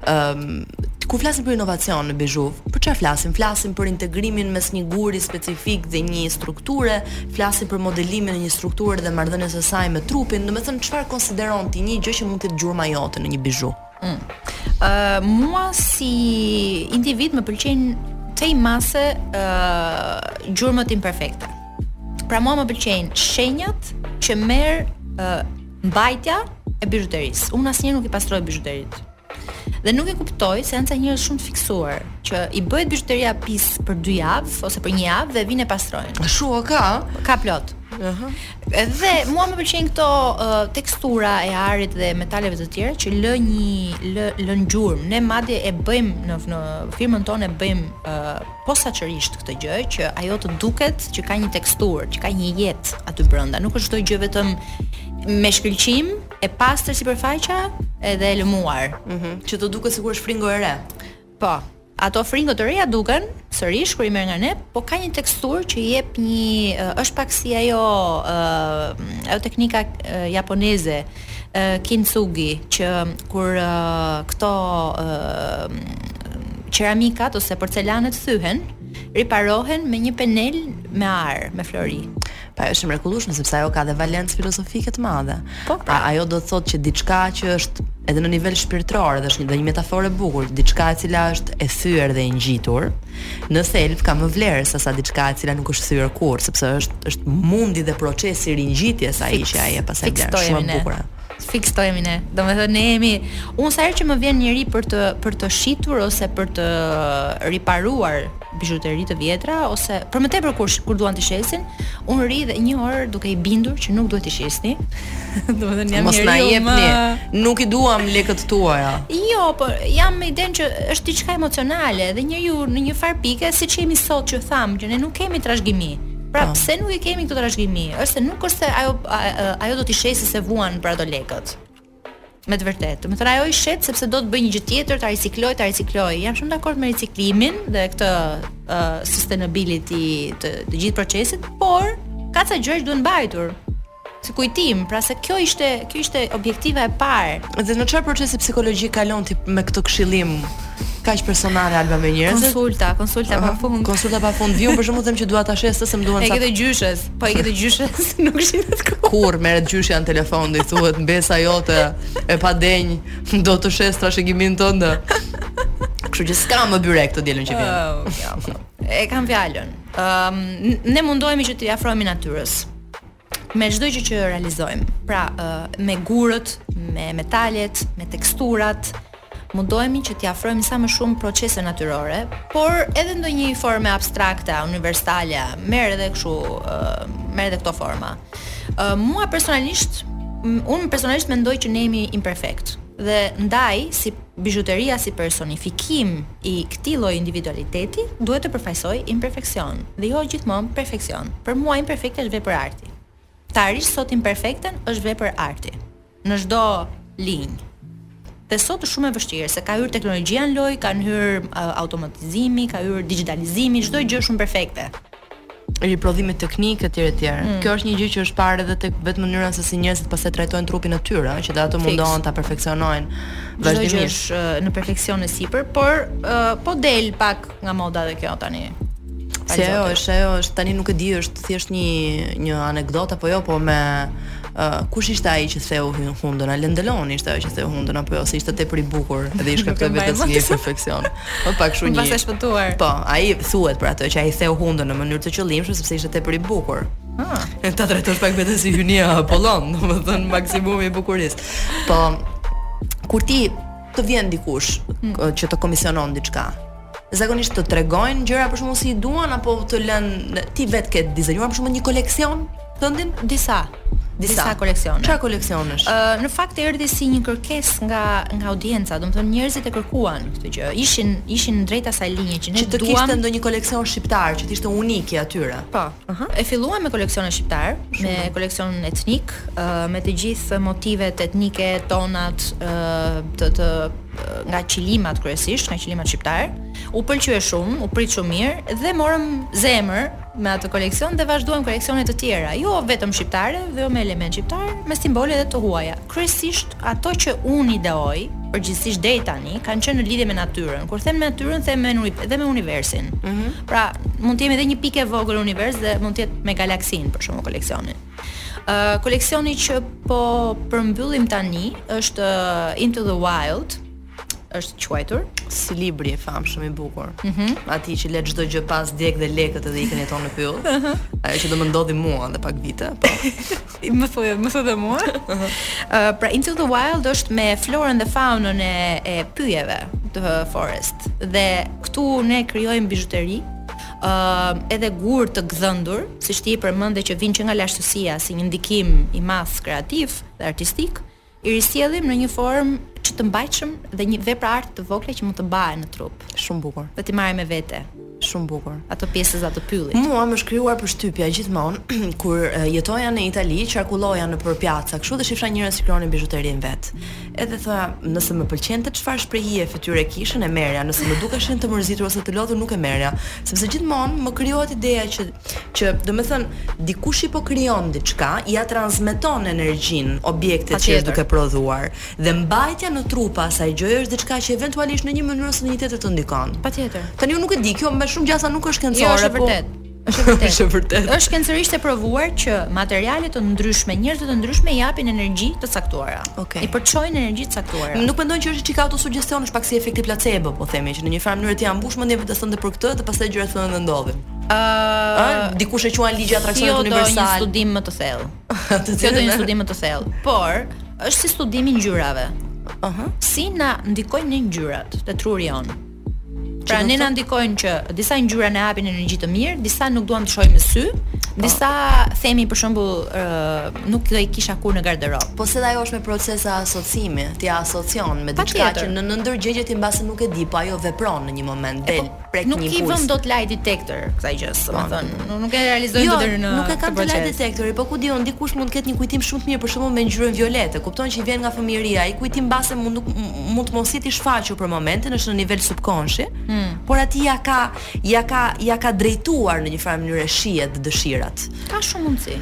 Ëm, kur flasim për inovacion në bizhu, për çfarë flasim? Flasim për integrimin mes një guri specifik dhe një strukture, flasim për modelimin e një strukture dhe marrëdhënies së saj me trupin, domethënë çfarë konsideron ti një gjë që mund të jetë gjurma jote në një bizhu? Mm. Uh, mua si individ më pëlqejnë te mase uh, gjurmët imperfekte. Pra mua më pëlqejnë shenjat që merr uh, mbajtja e bizhuterisë. Unë asnjëherë nuk i pastroj bizhuteritë. Dhe nuk e kuptoj se janë ca njerëz shumë të fiksuar që i bëhet bizhuteria pis për 2 javë ose për 1 javë dhe vijnë e pastrojnë. Shumë ka? Ka plot. Aha. Uh -huh. Edhe mua më pëlqejnë këto uh, tekstura e arit dhe metaleve të tjera që lë një lë lë gjurmë. Ne madje e bëjmë në në firmën tonë e bëjmë uh, posaçërisht këtë gjë që ajo të duket që ka një teksturë, që ka një jetë aty brenda. Nuk është çdo gjë vetëm me shkëlqim e pastër sipërfaqja edhe e lëmuar. Mm -hmm. Që të duket sikur është fringo e re. Po. Ato fringo të reja duken, sërish kur i merr nga ne, po ka një teksturë që i jep një është pak si ajo ë ajo teknika japoneze ë kintsugi që kur ë këto ë qeramikat ose porcelanet thyhen, riparohen me një penel me ar, me flori. Po është e mrekullueshme sepse ajo ka dhe valencë filozofike të madhe. Po pra, ajo do të thotë që diçka që është edhe në nivel shpirtëror dhe është një dhe një metaforë e bukur, diçka e cila është e thyer dhe e ngjitur, në thelb ka më vlerë se sa diçka e cila nuk është thyer kurrë, sepse është është mundi dhe procesi i ringjitjes ai që i jep asaj vlerë. Shumë e bukur, fiks këto jemi ne. Domethënë, ne jemi... Unë sa herë që më vjen njëri për të, për të shitur ose për të riparuar bizhuteri të vjetra ose për më tepër kur kur duan t'i shesin, unë rri dhe një orë duke i bindur që nuk duhet t'i shisni. Domethënë jam mos na jepni, më... nuk i duam lekët tuaja. Jo, po jam me idenë që është diçka emocionale dhe njeriu në njëfarë pike siç jemi sot që thamë që ne nuk kemi trashëgimi. Pra po. pse nuk i kemi këto trashëgimi? Është se nuk është se ajo ajo do t'i shesi se vuan për ato lekët. Me të vërtetë. Domethënë ajo i shet sepse do të bëjë një gjë tjetër, ta riciklojë, ta riciklojë. Jam shumë dakord me riciklimin dhe këtë uh, sustainability të të gjithë procesit, por ka ca gjëra që duhen mbajtur si kujtim, pra se kjo ishte kjo ishte objektiva e parë. Dhe në çfarë procesi psikologjik kalon ti me këtë këshillim kaq personal, Alba, me njerëz? Konsulta, konsulta pa fund. Konsulta pa fund. Vjen për shaka unë them që dua ta shes se më duan sa. E ke të gjyshes. Po e ke të gjyshes, nuk shitet kjo. Kur merret gjyshja në telefon dhe i thuhet mbesa jote e padenjë, do të shesë trashëgiminë tënde. Kështu që s'ka më byrek të dielën që vjen. Oh, ja, po. e kam fjalën. Ëm um, ne mundohemi që t'i afrohemi natyrës me çdo gjë që realizojmë. Pra, uh, me gurët, me metalet, me teksturat, Mundohemi që t'i afrojmë sa më shumë procese natyrore, por edhe ndonjë forme abstrakte, universale, merr edhe kështu, merr edhe këto forma. Mua personalisht, unë personalisht mendoj që ne jemi imperfekt dhe ndaj si bizhuteria si personifikim i këtij lloj individualiteti duhet të përfaqësojë imperfeksion dhe jo gjithmonë perfeksion. Për mua imperfektja është vepër arti. Ta arrish sot imperfekten është vepër arti. Në çdo linjë. Dhe sot është shumë e vështirë se ka hyrë teknologjia në lojë, kanë hyrë uh, automatizimi, ka hyrë digjitalizimi, çdo gjë shumë perfekte riprodhime teknike etj etj. Mm. Kjo është një gjë që është parë edhe tek vetë mënyra se si njerëzit pastaj trajtojnë trupin e tyre, që ata mundohen ta perfeksionojnë vazhdimisht. Është në perfeksion e sipër, por uh, po del pak Nga moda dhe kjo tani. Se ajo është, ajo është tani nuk e di, është thjesht një një anekdotë apo jo, po me uh, kush ishte ai që theu hundën? Alain Delon ishte ajo që theu hundën apo jo? Se ishte tepër i bukur dhe i shkaktoi vetes një imperfeksion. Po pak a shumë një. Pastaj shpëtuar. Po, ai thuhet për atë që ai theu hundën në mënyrë të qëllimshme sepse ishte tepër i bukur. Ah. E ta drejtosh pak vetë si hyjnia Apollon, domethënë maksimumi i bukurisë. Po kur ti të vjen dikush hmm. që të komisionon diçka. Zakonisht të tregojnë gjëra për shembull si i duan apo të lënë ti vetë ke dizenjuar për shembull një koleksion tëndin disa disa, disa koleksione. Çfarë koleksionesh? Ë uh, në fakt erdhi si një kërkesë nga nga audienca, domethënë njerëzit e kërkuan këtë gjë. Ishin ishin drejt asaj linje që ne duam. Që të kishte ndonjë koleksion shqiptar që të ishte unik i atyre. Po. Aha, e filluam me koleksionet shqiptare, me koleksion etnik, uh, me të gjithë motivet etnike, tonat, uh, të të nga qilimat kryesisht, nga qilimat shqiptarë. U pëlqye shumë, u prit shumë mirë dhe morëm zemër me atë koleksion dhe vazhduam koleksione të tjera, jo vetëm shqiptare, dhe jo me elementë shqiptarë, me simbole edhe të huaja. Kryesisht Ato që unë ideoj, përgjithësisht deri tani, kanë qenë në lidhje me natyrën. Kur them me natyrën, them me edhe me universin. Ëh. Mm -hmm. Pra, mund të jemi edhe një pikë e vogël në univers dhe mund të jetë me galaksinë për shembull koleksioni. Ëh, uh, koleksioni që po përmbyllim tani është uh, Into the Wild, është quajtur si libri i famshëm i bukur. Mm -hmm. Atij që lë çdo gjë pas djeg dhe lekët edhe ikën jeton në pyll. Mhm. Ajo që do më ndodhë mua dhe pak vite, po. më thonë, më thonë mua. Ëh, mhm. pra Into the Wild është me florën dhe faunën e e pyjeve të Forest. Dhe këtu ne krijojmë bizhuteri, uh, edhe gurë të gdhendur, siç ti përmende që vijnë që nga lashtësia si një ndikim i madh kreativ dhe artistik, i risjellim në një formë që të mbajtshme dhe në vepra arti të vogla që mund të mbahen në trup. Shumë bukur. Dhe t'i marrim me vete. Shumë bukur. Ato pjesëza të pyllit. Mua më është krijuar përshtypja gjithmonë kur jetoja në Itali, qarkulloja nëpër piazza, kështu dhe shihja njerëz që krijonin bizhuteritë vetë. Edhe thoja, nëse më pëlqente çfarë shprehje fytyre kishin e merrja, nëse më dukeshin të mërzitur ose të lodhur nuk e merrja, sepse gjithmonë më krijohet ideja që Që, domethënë, dikush që po krijon diçka, ia transmeton energjinë objektit që është duke prodhuar. Dhe mbajtja në trup e asaj gjëje është diçka që eventualisht në një mënyrë ose në një tjetër të ndikon. Patjetër. Tani unë nuk e di, kjo me shumë gjasa nuk është shkencore, po. Jo, është e vërtetë. Është e vërtetë. Është e vërtetë. Është shkencërisht e provuar që materiale të ndryshme, njerëzve të ndryshëm i japin energji të caktuara. Okej. I përçojnë energji të caktuara. Nuk mendon që është çik autosugjestion, është pak si efekti placebo, po themi, që në një farë mënyre ti ja mbush mendjen vetes tënde për këtë dhe pastaj gjërat fillojnë dhe ndodhin. Ëh, dikush e quan ligji i atraksionit universal. Jo, është një studim më të thellë. të thellë. Jo, një studim më të thellë. Por, është si studimi i ngjyrave. Aha. Uh -huh. Si na ndikojnë ne ngjyrat te truri jonë. Pra ne na ndikojnë që disa ngjyra na japin energji të mirë, disa nuk duam t'i shohim me sy, po. disa themi për shembull uh, nuk do i kisha kurrë në garderobë. Po se ajo është me procese asociimi, ti asocion me diçka që në nënndërgjegje ti mbase nuk e di, po ajo vepron në një moment del. Po, prek një impuls. Nuk i vëm dot lie detector kësaj gjëje, po. domethënë, nuk nuk e realizojmë jo, deri në nuk e kam te lie detector, po ku di unë dikush mund të ketë një kujtim shumë të mirë për shembull me ngjyrën violetë, kupton që i vjen nga fëmijëria, ai kujtim mbase mund nuk mund të mos jetë i shfaqur për momentin, është në nivel subkonshi, hmm. por aty ia ka ia ka ia ka drejtuar në një farë mënyrë shihet dëshirat. Ka shumë mundësi.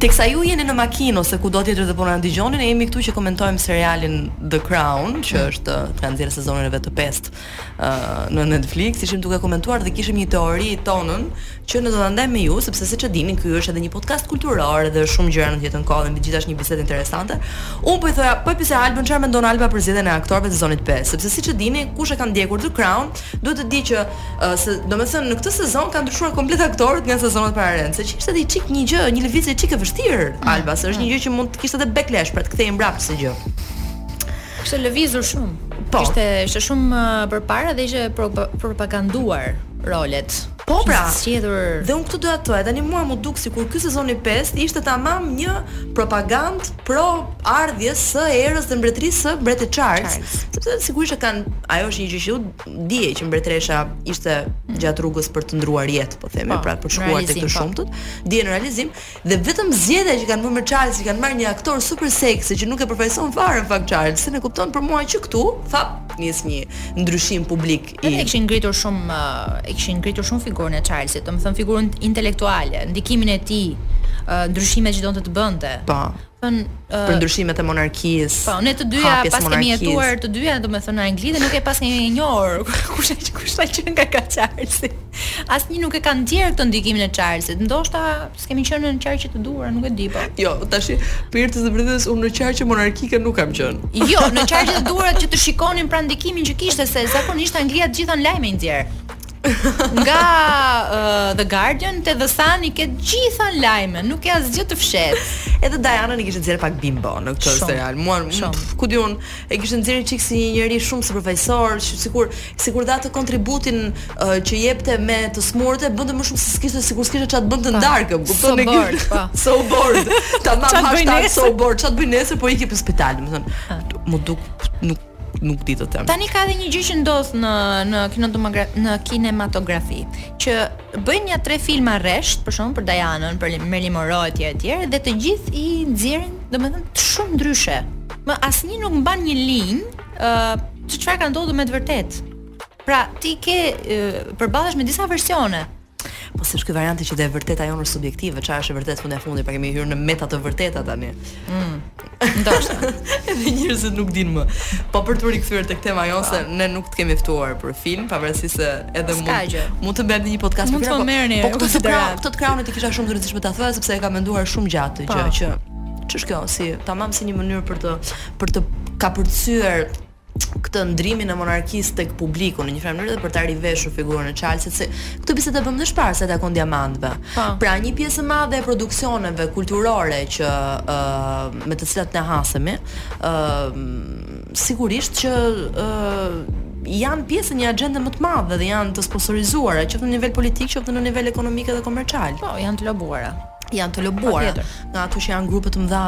Teksa ju jeni në makinë ose kudo të jetë dhe po na dëgjoni, ne jemi këtu që komentojmë serialin The Crown, që hmm. është kanë dhënë sezonin e vet të pestë në Netflix, ishim duke komentuar dhe kishim një teori tonën që ne do ta ndajmë me ju, sepse siç e dini, ky është edhe një podcast kulturor dhe shumë gjëra në të njëjtën kohë dhe mbi të gjitha është një bisedë interesante. Unë po i thoja, po i pyesja Albën çfarë mendon Alba për zgjedhjen e aktorëve të sezonit 5, sepse siç e dini, kush e ka ndjekur The Crown, duhet të di që uh, se domethënë në këtë sezon kanë ndryshuar komplet aktorët nga sezonet pararendëse, ç'ishte edhe çik një gjë, një lëvizje çik e vështirë, mm, Alba, se është mm. një gjë që mund të kishte edhe backlash, pra të kthehej mbrapsht së gjë. Kishte lëvizur shumë. Po. Ishte ishte shumë uh, përpara dhe ishte pro, propaganduar rolet. Po pra, zgjedhur. Dhe unë këtu doja të thoja, tani mua më duk sikur ky sezoni 5 ishte tamam një propagandë pro ardhjes së erës dhe mbretërisë së mbretit Charles, Charles. sepse sigurisht e kanë, ajo është një gjë që u dihej që mbretëresha ishte gjatë rrugës për të ndërruar jetë, po themi, po, pra për të shkuar tek të shumtët, dihej në realizim, Dhe vetëm zgjedhja që kanë bërë me Charles që kanë marrë një aktor super seksi që nuk e përfaqëson fare në fakt Charlesin, e kupton për mua që këtu fap nis një ndryshim publik i. Edhe e kishin ngritur shumë e kishin ngritur shumë figurën e Charlesit, domethënë figurën intelektuale, ndikimin e tij, ndryshimet që donte të bënte. Po. thënë uh, për ndryshimet e monarkisë. Po, ne të dyja pas kemi jetuar të dyja, domethënë në Angli dhe nuk e pas kemi e njohur kush e kush ka qenë Charlesi. Asnjë nuk e ka ndjerë këtë ndikimin e Charlesit. Ndoshta s'kemi qenë në qarqe të duhura, nuk e di po. Jo, tash për të vërtetës unë në qarqe monarkike nuk kam qenë. Jo, në qarqe të duhura që të shikonim pra ndikimin që kishte se zakonisht Anglia të gjitha në lajme i nxjerr. nga uh, The Guardian te The Sun i ke gjitha lajme, nuk ka asgjë të fshehtë. Edhe Dianën e kishte nxjerrë pak bimbo në këtë Shum. serial. Mua ku di unë e kishte nxjerrë çik si një njeri shumë sipërfaqësor, si, sikur sikur dhe atë kontributin uh, që jepte me të smurët e bënte më shumë se kishte sikur s'kishte ça të bënte po. ndarkë, kupton e kishte. Po. So bored. Tamam hashtag so bored. Ça të bëj nesër po iki për spital, domethënë. M'u duk nuk nuk di të them. Tani ka edhe një gjë që ndodh në në kinematografi, në kinematografi, që bëjnë ja tre filma rresht, për shembull për Dianën, për Merlin Monroe etj etj dhe të gjithë i nxjerrin, domethënë shumë ndryshe. Më asnjë nuk mban një linjë, se uh, çfarë ka ndodhur me të vërtetë. Pra, ti ke uh, përballesh me disa versione. Po se është ky varianti që dhe e vërteta jonë është subjektive, çfarë është e vërtetë fund e fundit, pra kemi hyrë në meta të vërteta tani. Mm. Ndoshta. Edhe njerëzit nuk dinë më. Po për t'u rikthyer tek tema jonë se po. ne nuk të kemi ftuar për film, pavarësisht se edhe mund mund të bëjmë një podcast për film. Po, merrni. Po këtë të krau, këtë të kraunit e kisha shumë të rëndësishme ta thoja sepse e kam menduar shumë gjatë këtë gjë po. që ç'është kjo si tamam si një mënyrë për të për të kapërcyer këtë ndërrimin e monarkisë tek publiku në një farë mënyrë dhe për ta riveshur figurën e Charlesit se këtë bisedë e bëmë dhe përpara sa i takon diamantëve. Po. Pra një pjesë e madhe e produksioneve kulturore që ë uh, me të cilat ne hasemi, ë uh, sigurisht që ë uh, janë pjesë e një agjende më të madhe dhe janë të sponsorizuara, qoftë në nivel politik, qoftë në nivel ekonomik dhe komercial. Po, janë të lobuara. janë të lobuara Patjetër. nga ato që janë grupe të mëdha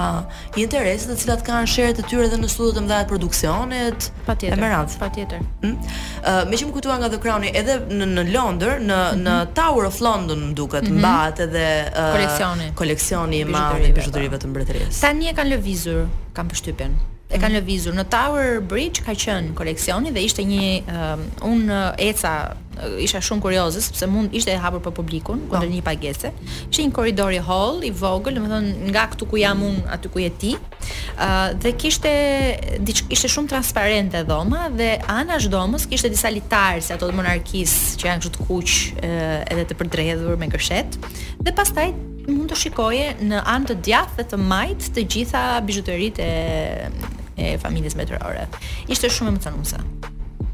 interesi, të cilat kanë sheret e tyre edhe në studiot e mëdha të produksionit. E Patjetër. me radhë. Patjetër. Ë, meqë m'u kujtua nga The Crown edhe në në Londër, në në Tower of London më duket, mbahet edhe ë, Koleksioni. koleksioni i madh i Bizhuterive, bizhuterive të mbretërisë. Tani e kanë lëvizur, kam përshtypjen. E kanë lëvizur në Tower Bridge ka qenë koleksioni dhe ishte një ë, unë ë, eca isha shumë kurioze sepse mund ishte e hapur për publikun po. kundër një pagese. Ishte një korridor i hollë, i vogël, domethënë nga këtu ku jam unë aty ku je ti. Ë uh, dhe kishte diç, ishte shumë transparente dhoma dhe anash dhomës kishte disa litarë si ato të monarkisë që janë kështu të kuq edhe të përdredhur me gërshet dhe pastaj mund të shikoje në anë të djathtë dhe të majtë të gjitha bizhuteritë e e familjes mbretërore. Ishte shumë emocionuese.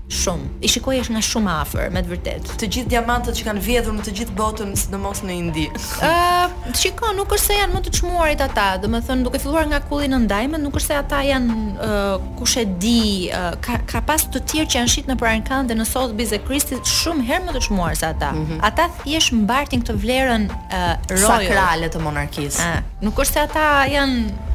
Shumë. I shikoje nga shumë afër, me të vërtetë. Të gjithë diamantët që kanë vjedhur në të gjithë botën, sidomos në Indi. Ë, uh, shikoj, nuk është se janë më të çmuarit ata, domethënë duke filluar nga Cullinan diamond, nuk është se ata janë uh, kush e di, uh, ka ka pas të tjerë që janë shit nëpër ankande dhe në Sotheby's e Christie's shumë herë më të çmuar se ata. Mm -hmm. Ata thjesht mbartin këtë vlerën uh, royal sakrale të monarkisë. Uh, nuk është se ata janë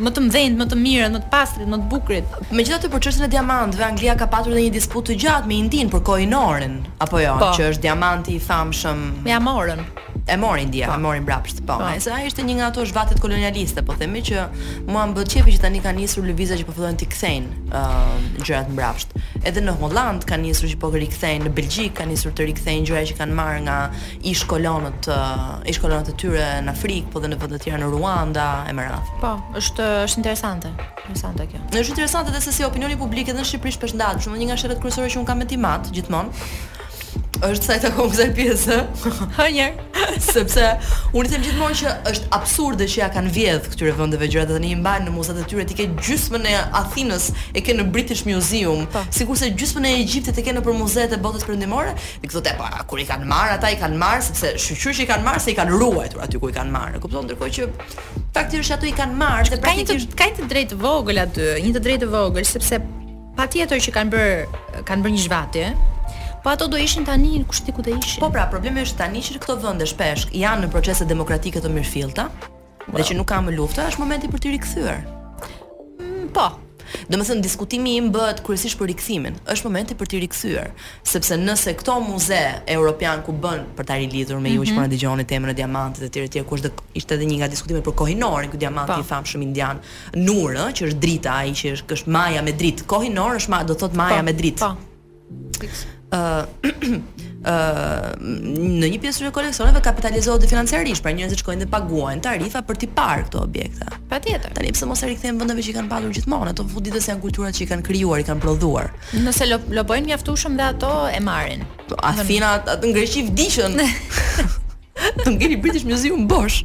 më të mëdhenjtë, më të mirët, më të pastrit, më të bukurit. Megjithatë për çështjen e diamantëve Anglia ka patur dhe një disputë të gjatë me Indinë për Kohinorin, apo jo, po. që është diamanti i famshëm. Me Amorën. E mori India, po. e mori mbrapsht. Po, po. se ai ishte një nga ato zhvatjet kolonialiste, po themi që mua më bëhet qejfi që tani kanë nisur lëvizje që po fillojnë të kthejnë ë uh, gjërat mbrapsht. Edhe në Holandë kanë nisur që po rikthejnë, në Belgjikë kanë nisur të rikthejnë gjëra që kanë marrë nga ish kolonët ish kolonët e tyre në Afrikë, po dhe në vende të tjera në Ruanda e me radhë. Po, është është interesante. Interesante kjo. Është interesante edhe se si opinioni publik edhe në Shqipëri shpesh ndahet, por një nga sherret kryesore që unë kam me tim atë gjithmonë është sa i takon kësaj pjesë. Hënjer. Sepse unë them gjithmonë që është absurde që ia kanë vjedh këtyre vendeve gjërat dhe tani i mbajnë në muzetë e tyre ti ke gjysmën e Athinës e ke në British Museum, po. Po. sikurse gjysmën e Egjiptit e ke nëpër muzetë e botës perëndimore, Këtë e para, kur i kanë marrë ata i kanë marrë sepse shyqyr që i kanë marrë se i kanë ruajtur aty kur i kanë marrë. E kupton? Ndërkohë që faktikisht ato i kanë marrë dhe praktikisht ka një të drejtë të vogël aty, një të drejtë të vogël sepse patjetër që kanë bërë kanë bërë një zhvatje. Po ato do ishin tani kushedi ku do ishin. Po pra, problemi është tani që këto vende shpesh janë në procese demokratike të mirëfillta, dhe që nuk ka më luftë, është momenti për t'i rikthyer. Mm, po. Domethënë diskutimi im bëhet kryesisht për rikthimin. Është momenti për t'i rikthyer, sepse nëse këto muze europiane ku bën për ta rilidhur me ju që mhm. po na dëgjoni temën e diamantit etj etj, ku ishte edhe një nga diskutimet për Kohinorin, ky diamant po. i famshëm indian, Nur, që është drita ai që është është maja me dritë. Kohinor është ma, do thotë maja po, me dritë. Po. ë në një pjesë e këtyre koleksioneve kapitalizohet dhe financiarisht, pra njerëzit shkojnë dhe paguajnë tarifa për t'i parë këto objekte. Patjetër. Tani pse mos ia rikthejmë vendeve që i kanë patur gjithmonë, ato fundja janë kulturat që i kanë krijuar, i kanë prodhuar. Nëse lo, lobojnë mjaftueshëm dhe ato e marrin. Po, Athina ata në Greqi vdiqën. Do ngeli British Museum bosh.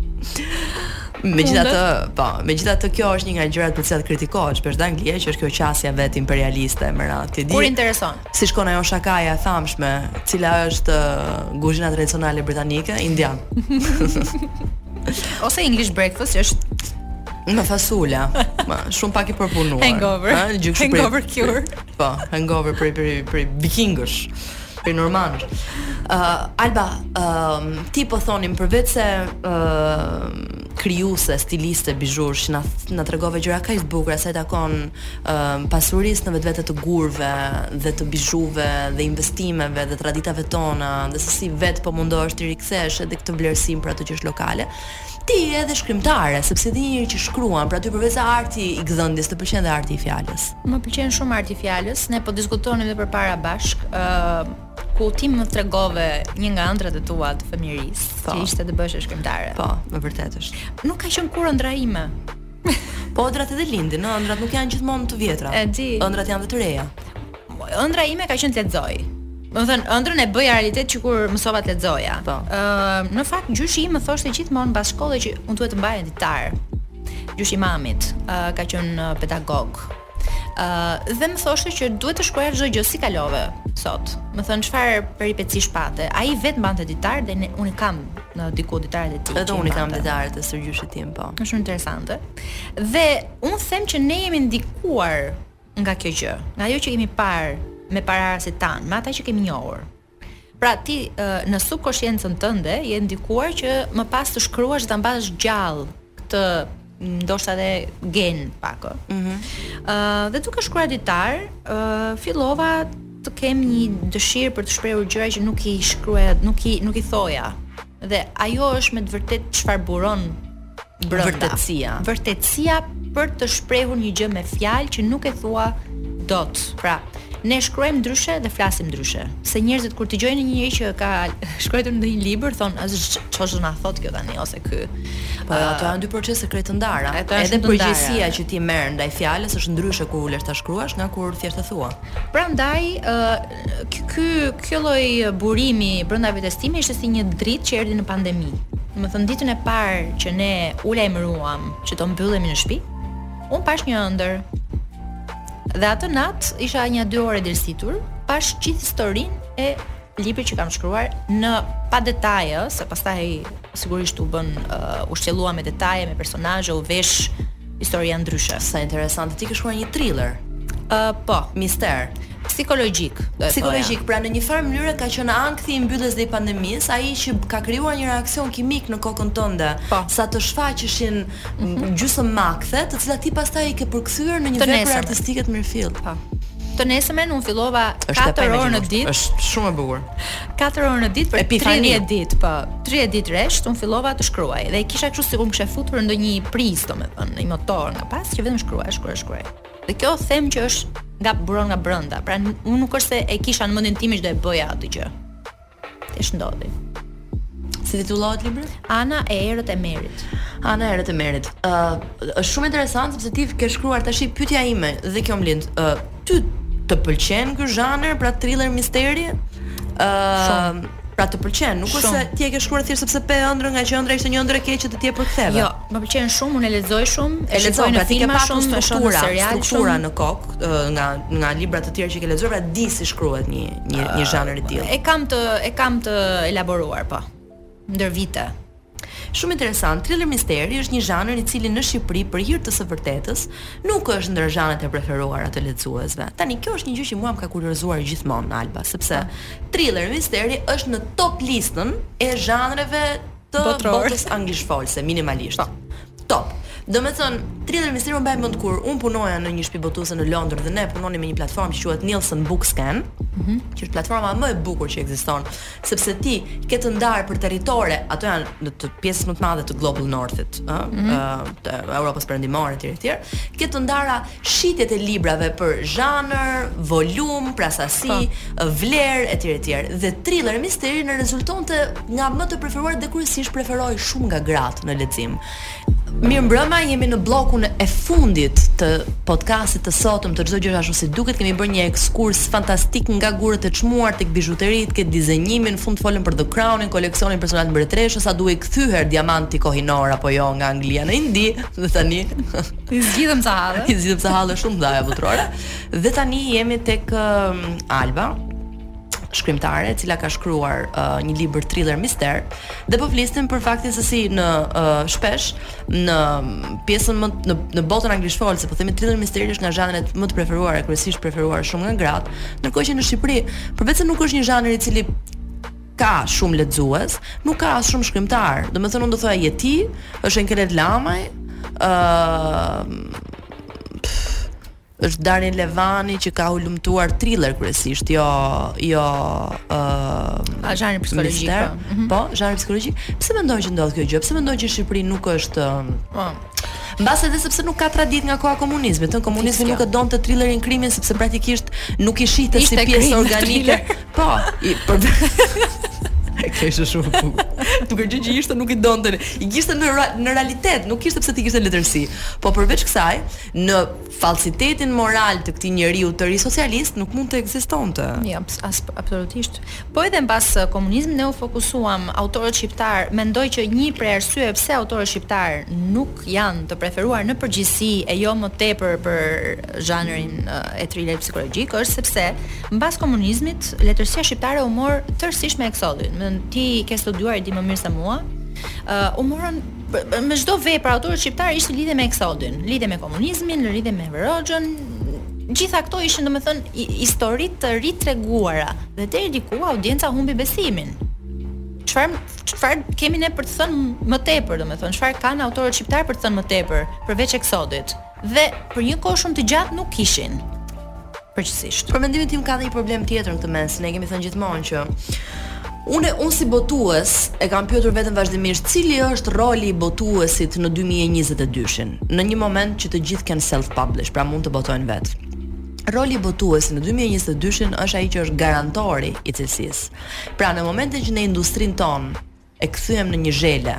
Megjithatë, po, megjithatë kjo është një nga gjërat për të cilat kritikohet shpesh Anglia, që është kjo qasja e vet imperialiste e me radhë. Ti di. Kur intereson. Si shkon ajo shakaja e famshme, cila është uh, kuzhina tradicionale britanike, indiane. Ose English breakfast që është Me fasule. Ma, shumë pak i përpunuar. Hangover. Ha, hangover cure. Po, hangover për për për vikingësh. Për Norman. Ë uh, Alba, ë uh, ti po thonim përveç se ë uh, krijuese, stiliste bizhush, na na tregove gjëra kaq të bukura sa i takon uh, pasurisë në vetvete të gurëve dhe të bizhuve dhe investimeve dhe traditave tona dhe se si vetë po mundohesh të rikthesh edhe këtë vlerësim për atë që është lokale. Ti je edhe shkrimtare, sepse ti je njeri që shkruan, pra ty përveçse arti i gdhendjes të pëlqen dhe arti i fjalës. Më pëlqen shumë arti i fjalës, ne po diskutonim edhe përpara bashkë, ë ku ti më tregove një nga ëndrrat e tua të fëmijërisë, po. që ishte të bëheshe shkrimtare. Po, e vërtetë është. Nuk ka qenë kurrë ëndrra ime. Po ëndrrat edhe lindin, ëndrrat nuk janë gjithmonë të vjetra. E di. Ëndrrat janë dhe të reja. Ëndrra ime ka qenë të lexoj. Domethënë, ëndrrën e bëja realitet që kur mësova të lexoja. Po. Ëm, në fakt gjyshi im më thoshte gjithmonë mbas shkolle që unë duhet të mbaja ditar. Gjyshi i mamit uh, ka qenë uh, pedagog. Ë uh, dhe më thoshte që duhet të shkruaja çdo gjë si kalove sot. Domethënë çfarë peripecish pate. Ai vetë mbante ditar dhe ne, unë kam diku ditarët e tij. Edhe unë kam ditarët e stërgjyshit tim, po. Është shumë interesante. Dhe unë them që ne jemi ndikuar nga kjo gjë, nga ajo që kemi parë me paraardhësit tanë, me ata që kemi njohur. Pra ti në subkonshiencën tënde je ndikuar që më pas të shkruash dhe ta mbash gjallë këtë ndoshta edhe gen pak. Ëh. Mm -hmm. uh, dhe duke shkruar ditar, ëh uh, fillova të kem një dëshirë për të shprehur gjëra që nuk i shkruaja, nuk i nuk i thoja. Dhe ajo është me të vërtetë çfarë buron brenda. Vërtetësia. Vërtetësia për të shprehur një gjë me fjalë që nuk e thua dot. Pra, ne shkruajmë ndryshe dhe flasim ndryshe. Se njerëzit kur dëgjojnë një njeri që ka shkruar ndonjë libër, thonë, "A çfarë na thotë kjo tani ose ky?" Po uh, ato janë dy procese krejt të ndara. Edhe përgjegjësia që ti merr ndaj fjalës është ndryshe kur ulesh ta shkruash nga kur thjesht e thua. Prandaj, ë uh, Ky kjo lloj burimi brenda vetes time ishte si një dritë që erdhi në pandemi. Domethënë ditën e parë që ne u lajmëruam që do mbyllemi në shtëpi, unë pashë një ëndërr. Dhe atë natë isha nja dy orë e djersitur, pashë gjithë historinë e librit që kam shkruar në pa detaje, se pastaj sigurisht u bë uh, u shtjellua me detaje, me personazhe, u vesh Historia ndryshe. Sa interesante, ti ke shkruar një thriller. Ë, uh, po, mister, psikologjik, do të Psikologjik, pra në një farë mënyre ka qenë ankthi i mbylljes dhe i pandemisë, ai që ka krijuar një reaksion kimik në kokën tënde, po. sa të shfaqeshin mm -hmm. gjysmë makthe, të cilat ti pastaj i ke përkthyer në një vepër artistike të mirëfilltë. Po. Të nesërmen unë fillova 4 orë në ditë. Është shumë e bukur. 4 orë në ditë për 30 ditë, po. 30 ditë rresht unë fillova të shkruaj dhe e kisha kështu sikur më kisha futur në ndonjë prizë, domethënë, në një motor nga pas që vetëm shkruaj, shkruaj, shkruaj. Dhe kjo them që është nga buron nga brenda. Pra unë nuk është se e kisha në mendin tim që do e bëja atë gjë. Thjesht ndodhi. Si titullohet libri? Ana e errët e Merit. Ana e errët e Merit. Ë, uh, është shumë interesant sepse ti ke shkruar tash pyetja ime dhe kjo më lind. Ë, uh, ty të pëlqen ky zhanër, pra thriller misteri? Ë, uh, pra të pëlqen, nuk është se ti e ke shkruar thjesht sepse pe ëndërr ngaqë ëndrra ishte një ëndërr e keqe dhe ti e përktheve. Jo, më pëlqen shumë, unë e lexoj shumë, e lexoj pra, në filma shumë, struktura, struktura në kokë nga nga libra të tjerë që ke lexuar, pra di si shkruhet një një një ah, zhanër i tillë. E kam të e kam të elaboruar po. Ndër vite. Shumë interesant. Thriller misteri është një zhanër i cili në Shqipëri për hir të së vërtetës nuk është ndër zhanret e preferuara të lexuesve. Tani kjo është një gjë që mua më ka kuriozuar gjithmonë Alba, sepse ah. thriller misteri është në top listën e zhanreve të botës anglishfolëse minimalisht. Po. Top. Domethënë, thriller misteri unë mbaj mend kur unë punoja në një shpi botuese në Londër dhe ne punonim me një platformë që quhet Nielsen Book Scan, mm -hmm. që është platforma më e bukur që ekziston, sepse ti ke të ndarë për territore, ato janë të pjesës më të madhe të Global Northit, ëh, mm -hmm. të Europës Perëndimore etj etj. Ke të ndara shitjet e librave për zhanër, volum, pra sasi, po. vlerë etj etj. Dhe thriller misteri rezultonte nga më të preferuarit dhe kryesisht preferohej shumë nga gratë në lexim. Mirëmbrëma, jemi në bllokun e fundit të podcastit të sotëm të çdo gjë s'është ashtu si duket. Kemi bërë një ekskurs fantastik nga gurët e çmuar tek bizhuteritë, tek dizenjimi, në fund folëm për The Crown-in, koleksionin personal të mbretëreshës, a duhej kthyer diamanti Koh-i-Noor apo jo nga Anglia në Indi, dhe tani I zgjidhëm ca halle. I zgjidhëm ca halle shumë të mëdha botërore. Dhe tani jemi tek um, Alba, shkrimtare e cila ka shkruar uh, një libër thriller mister dhe po flisnim për faktin se si në uh, shpesh në pjesën më në, në botën anglishfolëse po themi thriller misteri është nga zhanret më të preferuara kryesisht preferuar shumë nga gratë ndërkohë që në Shqipëri përveçse nuk është një zhanër i cili ka shumë lexues, nuk ka as shumë shkrimtarë. Domethënë unë do thoja je ti, është Enkelejd Lamaj, ë uh, është Darien Levani që ka hulumtuar thriller kryesisht, jo jo ë uh, A zhanri psikologjik. Po, mm -hmm. po zhanri psikologjik. Pse mendon që ndodh kjo gjë? Pse mendon që në Shqipëri nuk është po. Mbase edhe sepse nuk ka traditë nga koha e komunizmit, thon komunizmi nuk e donte thrillerin krimin sepse praktikisht nuk i shihte si pjesë organike. Po, i për E kishte shumë bukur. Dukej që ishte nuk i donte. I kishte në ra- në realitet, nuk kishte pse t'i kishte letërsi. Po përveç kësaj, në falsitetin moral të këtij njeriu të ri socialist nuk mund të ekzistonte. Jo, ps- as absolutisht. Po edhe mbas eh, komunizmit ne u fokusuam autorët shqiptarë, mendoj që një prej arsyeve pse autorët shqiptarë nuk janë të preferuar në përgjithësi e jo më tepër për zhanrin eh, e thriller psikologjik është sepse Mbas komunizmit, letërsia shqiptare u mor tërësisht me eksodin. Domethënë ti ke studiuar e di më mirë se mua. Ë uh, u morën me çdo vepër autorët shqiptarë ishte lidhur me eksodin, lidhur me komunizmin, lidhur me Enver Hoxhën, gjitha këto ishin domethënë histori të ritreguara dhe deri diku audienca humbi besimin. Çfarë çfarë kemi ne për të thënë më tepër, domethënë çfarë kanë autorët shqiptarë për të thënë më tepër përveç eksodit? Dhe për një kohë shumë të gjatë nuk kishin. Përgjithësisht. Për mendimin tim ka dhe një problem tjetër në këtë mes, e kemi thënë gjithmonë që Unë unë si botues e kam pyetur veten vazhdimisht cili është roli i botuesit në 2022-shin. Në një moment që të gjithë kanë self publish, pra mund të botojnë vetë. Roli i botuesit në 2022-shin është ai që është garantori i cilësisë. Pra në momentin që ne industrinë tonë e kthyem në një zhele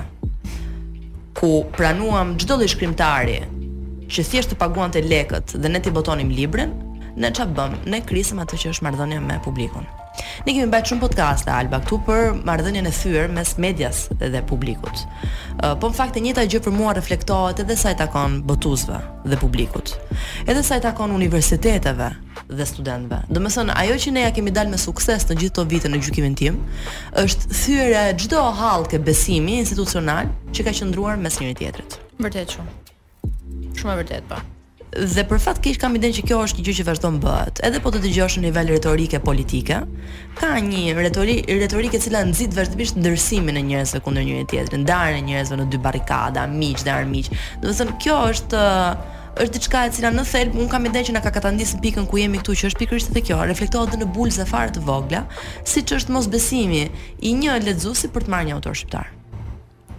ku pranuam çdo lloj shkrimtari që thjesht të paguante lekët dhe ne t'i botonim librin, ne çfarë bëmë? Ne krisëm atë që është marrëdhënia me publikun. Ne kemi mbajtur shumë podcaste Alba këtu për marrëdhënien e thyer mes medias dhe publikut. Po në fakt e njëjta gjë për mua reflektohet edhe sa i takon botuesve dhe publikut. Edhe sa i takon universiteteve, dhe studentëve. Domethënë, ajo që ne ia kemi dalë me sukses në gjithë këto vite në gjykimin tim, është thyerja e çdo hallke besimi institucional që ka qëndruar mes njëri tjetrit. Vërtet shumë. Shumë e vërtetë, po. Po. Dhe për fat keq kam idenë që kjo është një gjë që vazhdon bëhet. Edhe po të dëgjosh në nivel retorike politike, ka një retori, retorikë e cila nxit vazhdimisht ndërsimin e njerëzve kundër njëri tjetrit, ndarjen e njerëzve në dy barrikada, miq dhe armiq. Domethënë kjo është është diçka e cila në thelb unë kam idenë që na ka katandis në pikën ku jemi këtu që është pikërisht edhe kjo, reflektohet edhe në bulëza fare të vogla, siç është mosbesimi i një lexuesi për të marrë një autor shqiptar.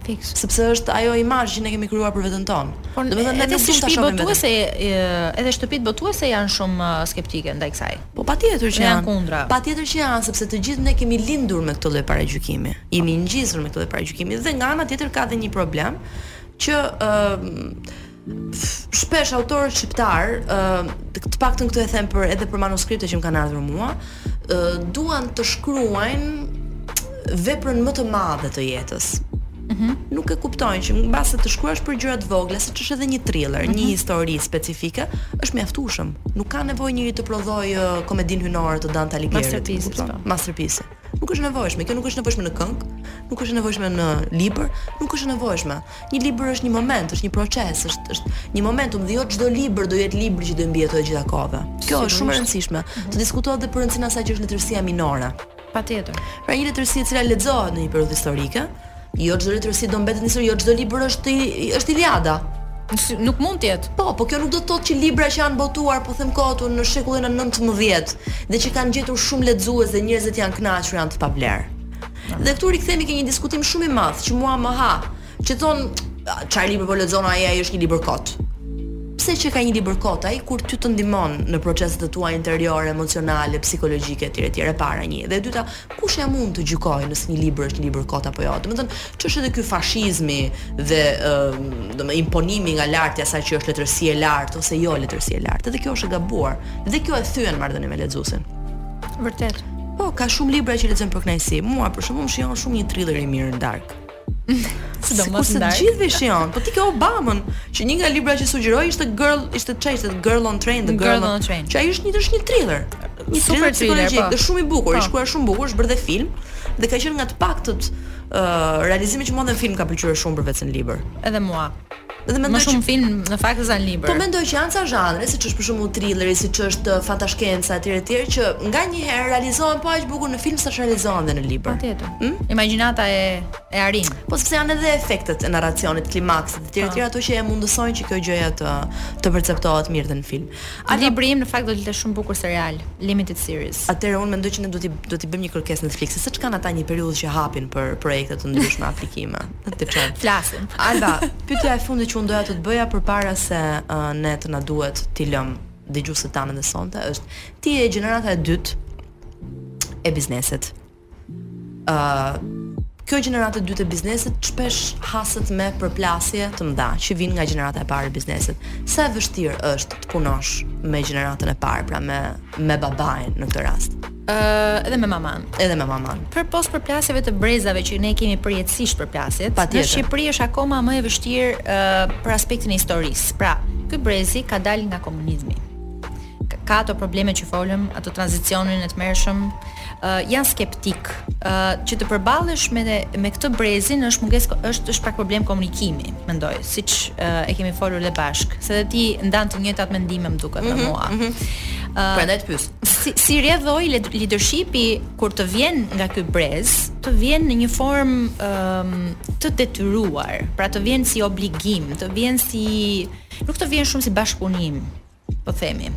Fiks. Sepse është ai imazhi që ne kemi krijuar për veten tonë. Po, domethënë edhe si shtëpi botuese, edhe shtëpitë botuese janë shumë skeptike ndaj kësaj. Po patjetër që janë. Patjetër që janë, sepse të gjithë ne kemi lindur me këtë lloj paragjykimi. Jemi ngjizur me këtë lloj paragjykimi dhe nga ana tjetër ka edhe një problem që ë shpesh autorët shqiptar, ë uh, të paktën këtë e them për edhe për manuskripte që më kanë ardhur mua, ë uh, duan të shkruajnë veprën më të madhe të jetës. Mm -hmm. Nuk e kuptojnë që mbase të shkruash për gjëra të vogla, siç është edhe një thriller, mm -hmm. një mhm. histori specifike, është mjaftueshëm. Nuk ka nevojë njeri të prodhojë komedinë hyjnore të Dante Alighieri. Masterpiece. Po. Masterpiece. Nuk është e nevojshme, kjo nuk është e nevojshme në këngë, nuk është e nevojshme në libër, nuk është e nevojshme. Një libër është një moment, është një proces, është është një moment dhe jo çdo libër do jetë libri që do i mbijetojë gjitha kohëve. Kjo është shumë e rëndësishme. Mhm. Të diskutohet edhe për rëndësinë e asaj që është letërsia minore. Patjetër. Pra një letërsi e cila lexohet në një periudhë historike, Jo çdo letërsi do mbetet nesër, jo çdo libër është i, është Iliada. Nuk mund të jetë. Po, po kjo nuk do të thotë që libra që janë botuar, po them kot në shekullin e 19 dhe që kanë gjetur shumë lexues dhe njerëzit janë kënaqur janë të pavlerë. Dhe këtu rikthehemi ke një diskutim shumë i madh që mua më ha, që thonë çfarë libër po lexon ai, ai është një libër kot. Pse qenka një libër kot ai kur ty të ndihmon në proceset e tua interiore, emocionale, psikologjike etj etj e para një. Dhe e dyta, Kush mund të gjykojë nëse një libër është një libër kot apo jo? Domethënë, ç'është edhe ky fashizmi dhe ë domethënë imponimi nga lart i asaj që është letërsi e lartë ose jo letërsi e lartë. Edhe kjo është e gabuar. Dhe kjo e thyen marrëdhënien me lexuesin. Vërtet. Po, ka shumë libra që lexojmë për kënaqësi. Mua për shembull më shijon shumë një thriller i mirë në darkë. Sidomos ndaj. Të gjithëve na shijon, po ti ke Obamën, që një nga libra që sugjeroi ishte Girl, ishte ça ishte Girl on Train, The Girl, Girl on Train. Që ai është një është një thriller. Një super thriller, po. Është shumë i bukur, po. i shkruar shumë bukur, është bërë dhe film dhe ka qenë nga të paktët uh, realizime që mua në film më ka pëlqyer shumë përveç në libër. Edhe mua. Dhe mendoj më shumë që... film në fakt sesa në libër. Po mendoj që janë ca zhanre, siç është për shembull thrilleri, siç është uh, fantashkenca etj etj që nganjëherë realizohen po aq bukur në film sa realizohen dhe në libër. Patjetër. Hmm? Imagjinata e e arrin. Po sepse janë edhe efektet e narracionit, klimaksit etj etj po. ato që e mundësojnë që kjo gjëja të të perceptohet mirë dhe në film. A libri im në fakt do të ishte shumë bukur serial, Limited Series. Atëherë unë mendoj që ne do të do të bëjmë një kërkesë në Netflix, se kanë ata një periudhë që hapin për projekte të ndryshme aplikime. Të çojmë. Flasim. Alba, pyetja e fundit që unë doja të të bëja përpara se uh, ne të na duhet t'i lëmë dëgjuesit tanë dhe sonte është ti je gjenerata e dytë e biznesit. Ë uh, kjo gjenerata e dytë e biznesit shpesh haset me përplasje të mëdha që vijnë nga gjenerata e parë e biznesit. Sa e vështirë është të punosh me gjeneratën e parë, pra me me babain në këtë rast? Ë edhe me mamanë. Edhe me mamanë. Përpos përplasjeve të brezave që ne kemi përjetësisht përplasjet, në Shqipëri është akoma më e vështirë uh, për aspektin e historisë. Pra, ky brezi ka dalë nga komunizmi. Ka ato probleme që folëm, ato tranzicionin e tmerrshëm, uh, janë skeptikë. Uh, që të përballesh me me këtë brezin është mungesë është është pak problem komunikimi, mendoj, siç uh, e kemi folur dhe bashkë, se dhe ti ndan të njëjtat mendime më duket mm -hmm, mua. Mm -hmm. uh, Prandaj të pyes. si si rrjedhojë leadershipi kur të vjen nga ky brez, të vjen në një formë um, të detyruar, pra të vjen si obligim, të vjen si nuk të vjen shumë si bashkëpunim, po themi.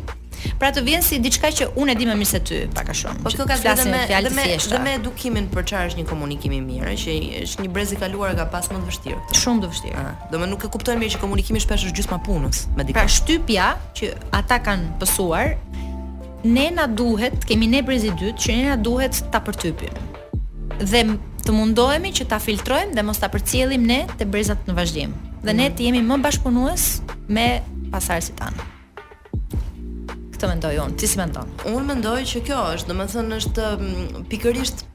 Pra të vjen si diçka që unë e di më mirë se ty, pak a shumë. Po kjo ka të bëjë edhe me edhe me edukimin për çfarë është një komunikim i mirë, që është një brez i kaluar e ka pas më të vështirë. Shumë të vështirë. Ah. Domethënë nuk e kuptojnë mirë që komunikimi shpesh është gjysma e punës me dikë. Pra shtypja që ata kanë pësuar, ne na duhet, jemi ne brez i dytë që ne na duhet ta përtypim. Dhe të mundohemi që ta filtrojmë dhe mos ta përcjellim ne te brezat në vazhdim. Dhe ne mm. të jemi më bashkëpunues me pasardhësit tanë. Këtë mendoj unë, ti si mendon? Unë mendoj që kjo është, domethënë është mm, pikërisht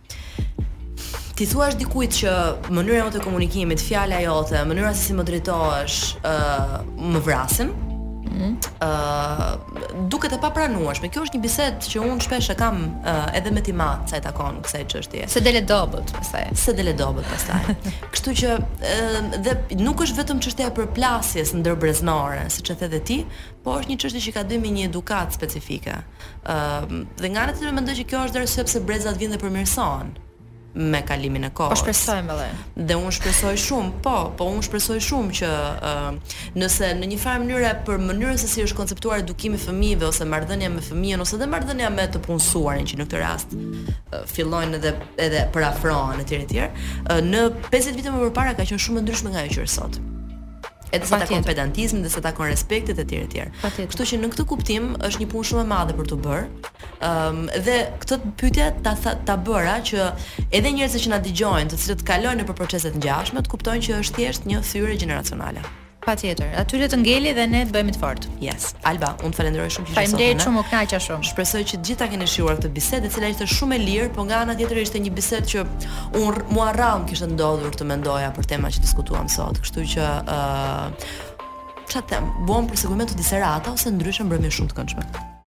t'i thuash dikujt që mënyra jote e komunikimit, fjala jote, mënyra se si më drejtohesh, ë uh, më vrasin. Ëh, mm. uh, duket e papranueshme. Kjo është një bisedë që unë shpesh e kam uh, edhe me tim atë sa i takon kësaj çështje. Se del e dobët, pastaj. Se del e dobët, pastaj. Kështu që dhe nuk është vetëm çështja e përplasjes ndërbreznore, siç e the dhe ti, po është një çështje që ka të bëjë me një edukatë specifike. Ë dhe nga ana tjetër mendoj që kjo është dhe arsyeja pse brezat vijnë dhe përmirësohen me kalimin e kohës. Po shpresojmë vëllai. Dhe unë shpresoj shumë, po, po unë shpresoj shumë që ë Nëse në një farë mënyre për mënyrën se si është konceptuar edukimi i fëmijëve ose marrëdhënia me fëmijën ose edhe marrëdhënia me të punësuarin që në këtë rast fillojnë edhe edhe përafrohen etj etj. Në 50 vite më përpara ka qenë shumë e ndryshme nga ajo që është sot. Edhe sa i takon pedantizmin dhe sa takon respektit etj etj. Kështu që në këtë kuptim është një punë shumë e madhe për t'u bërë. Ëm dhe këtë pyetje ta tha, ta bëra që edhe njerëzit që na dëgjojnë, të cilët kalojnë nëpër procese të ngjashme, të kuptojnë që është thjesht një thyerje gjeneracionale. Patjetër. Aty le të ngelë dhe ne të bëhemi të fortë. Yes. Alba, unë të falenderoj shumë që ishe sot. Faleminderit shumë, u kënaqa shumë. Shpresoj që të gjithë ta keni shijuar këtë bisedë, e cila ishte shumë e lirë, por nga ana tjetër ishte një bisedë që unë mua rrallë më kishte ndodhur të mendoja për temat që diskutuam sot. Kështu që ë uh, çfarë të them, buam për sigurime të diserata ose ndryshe mbrëmje shumë të këndshme.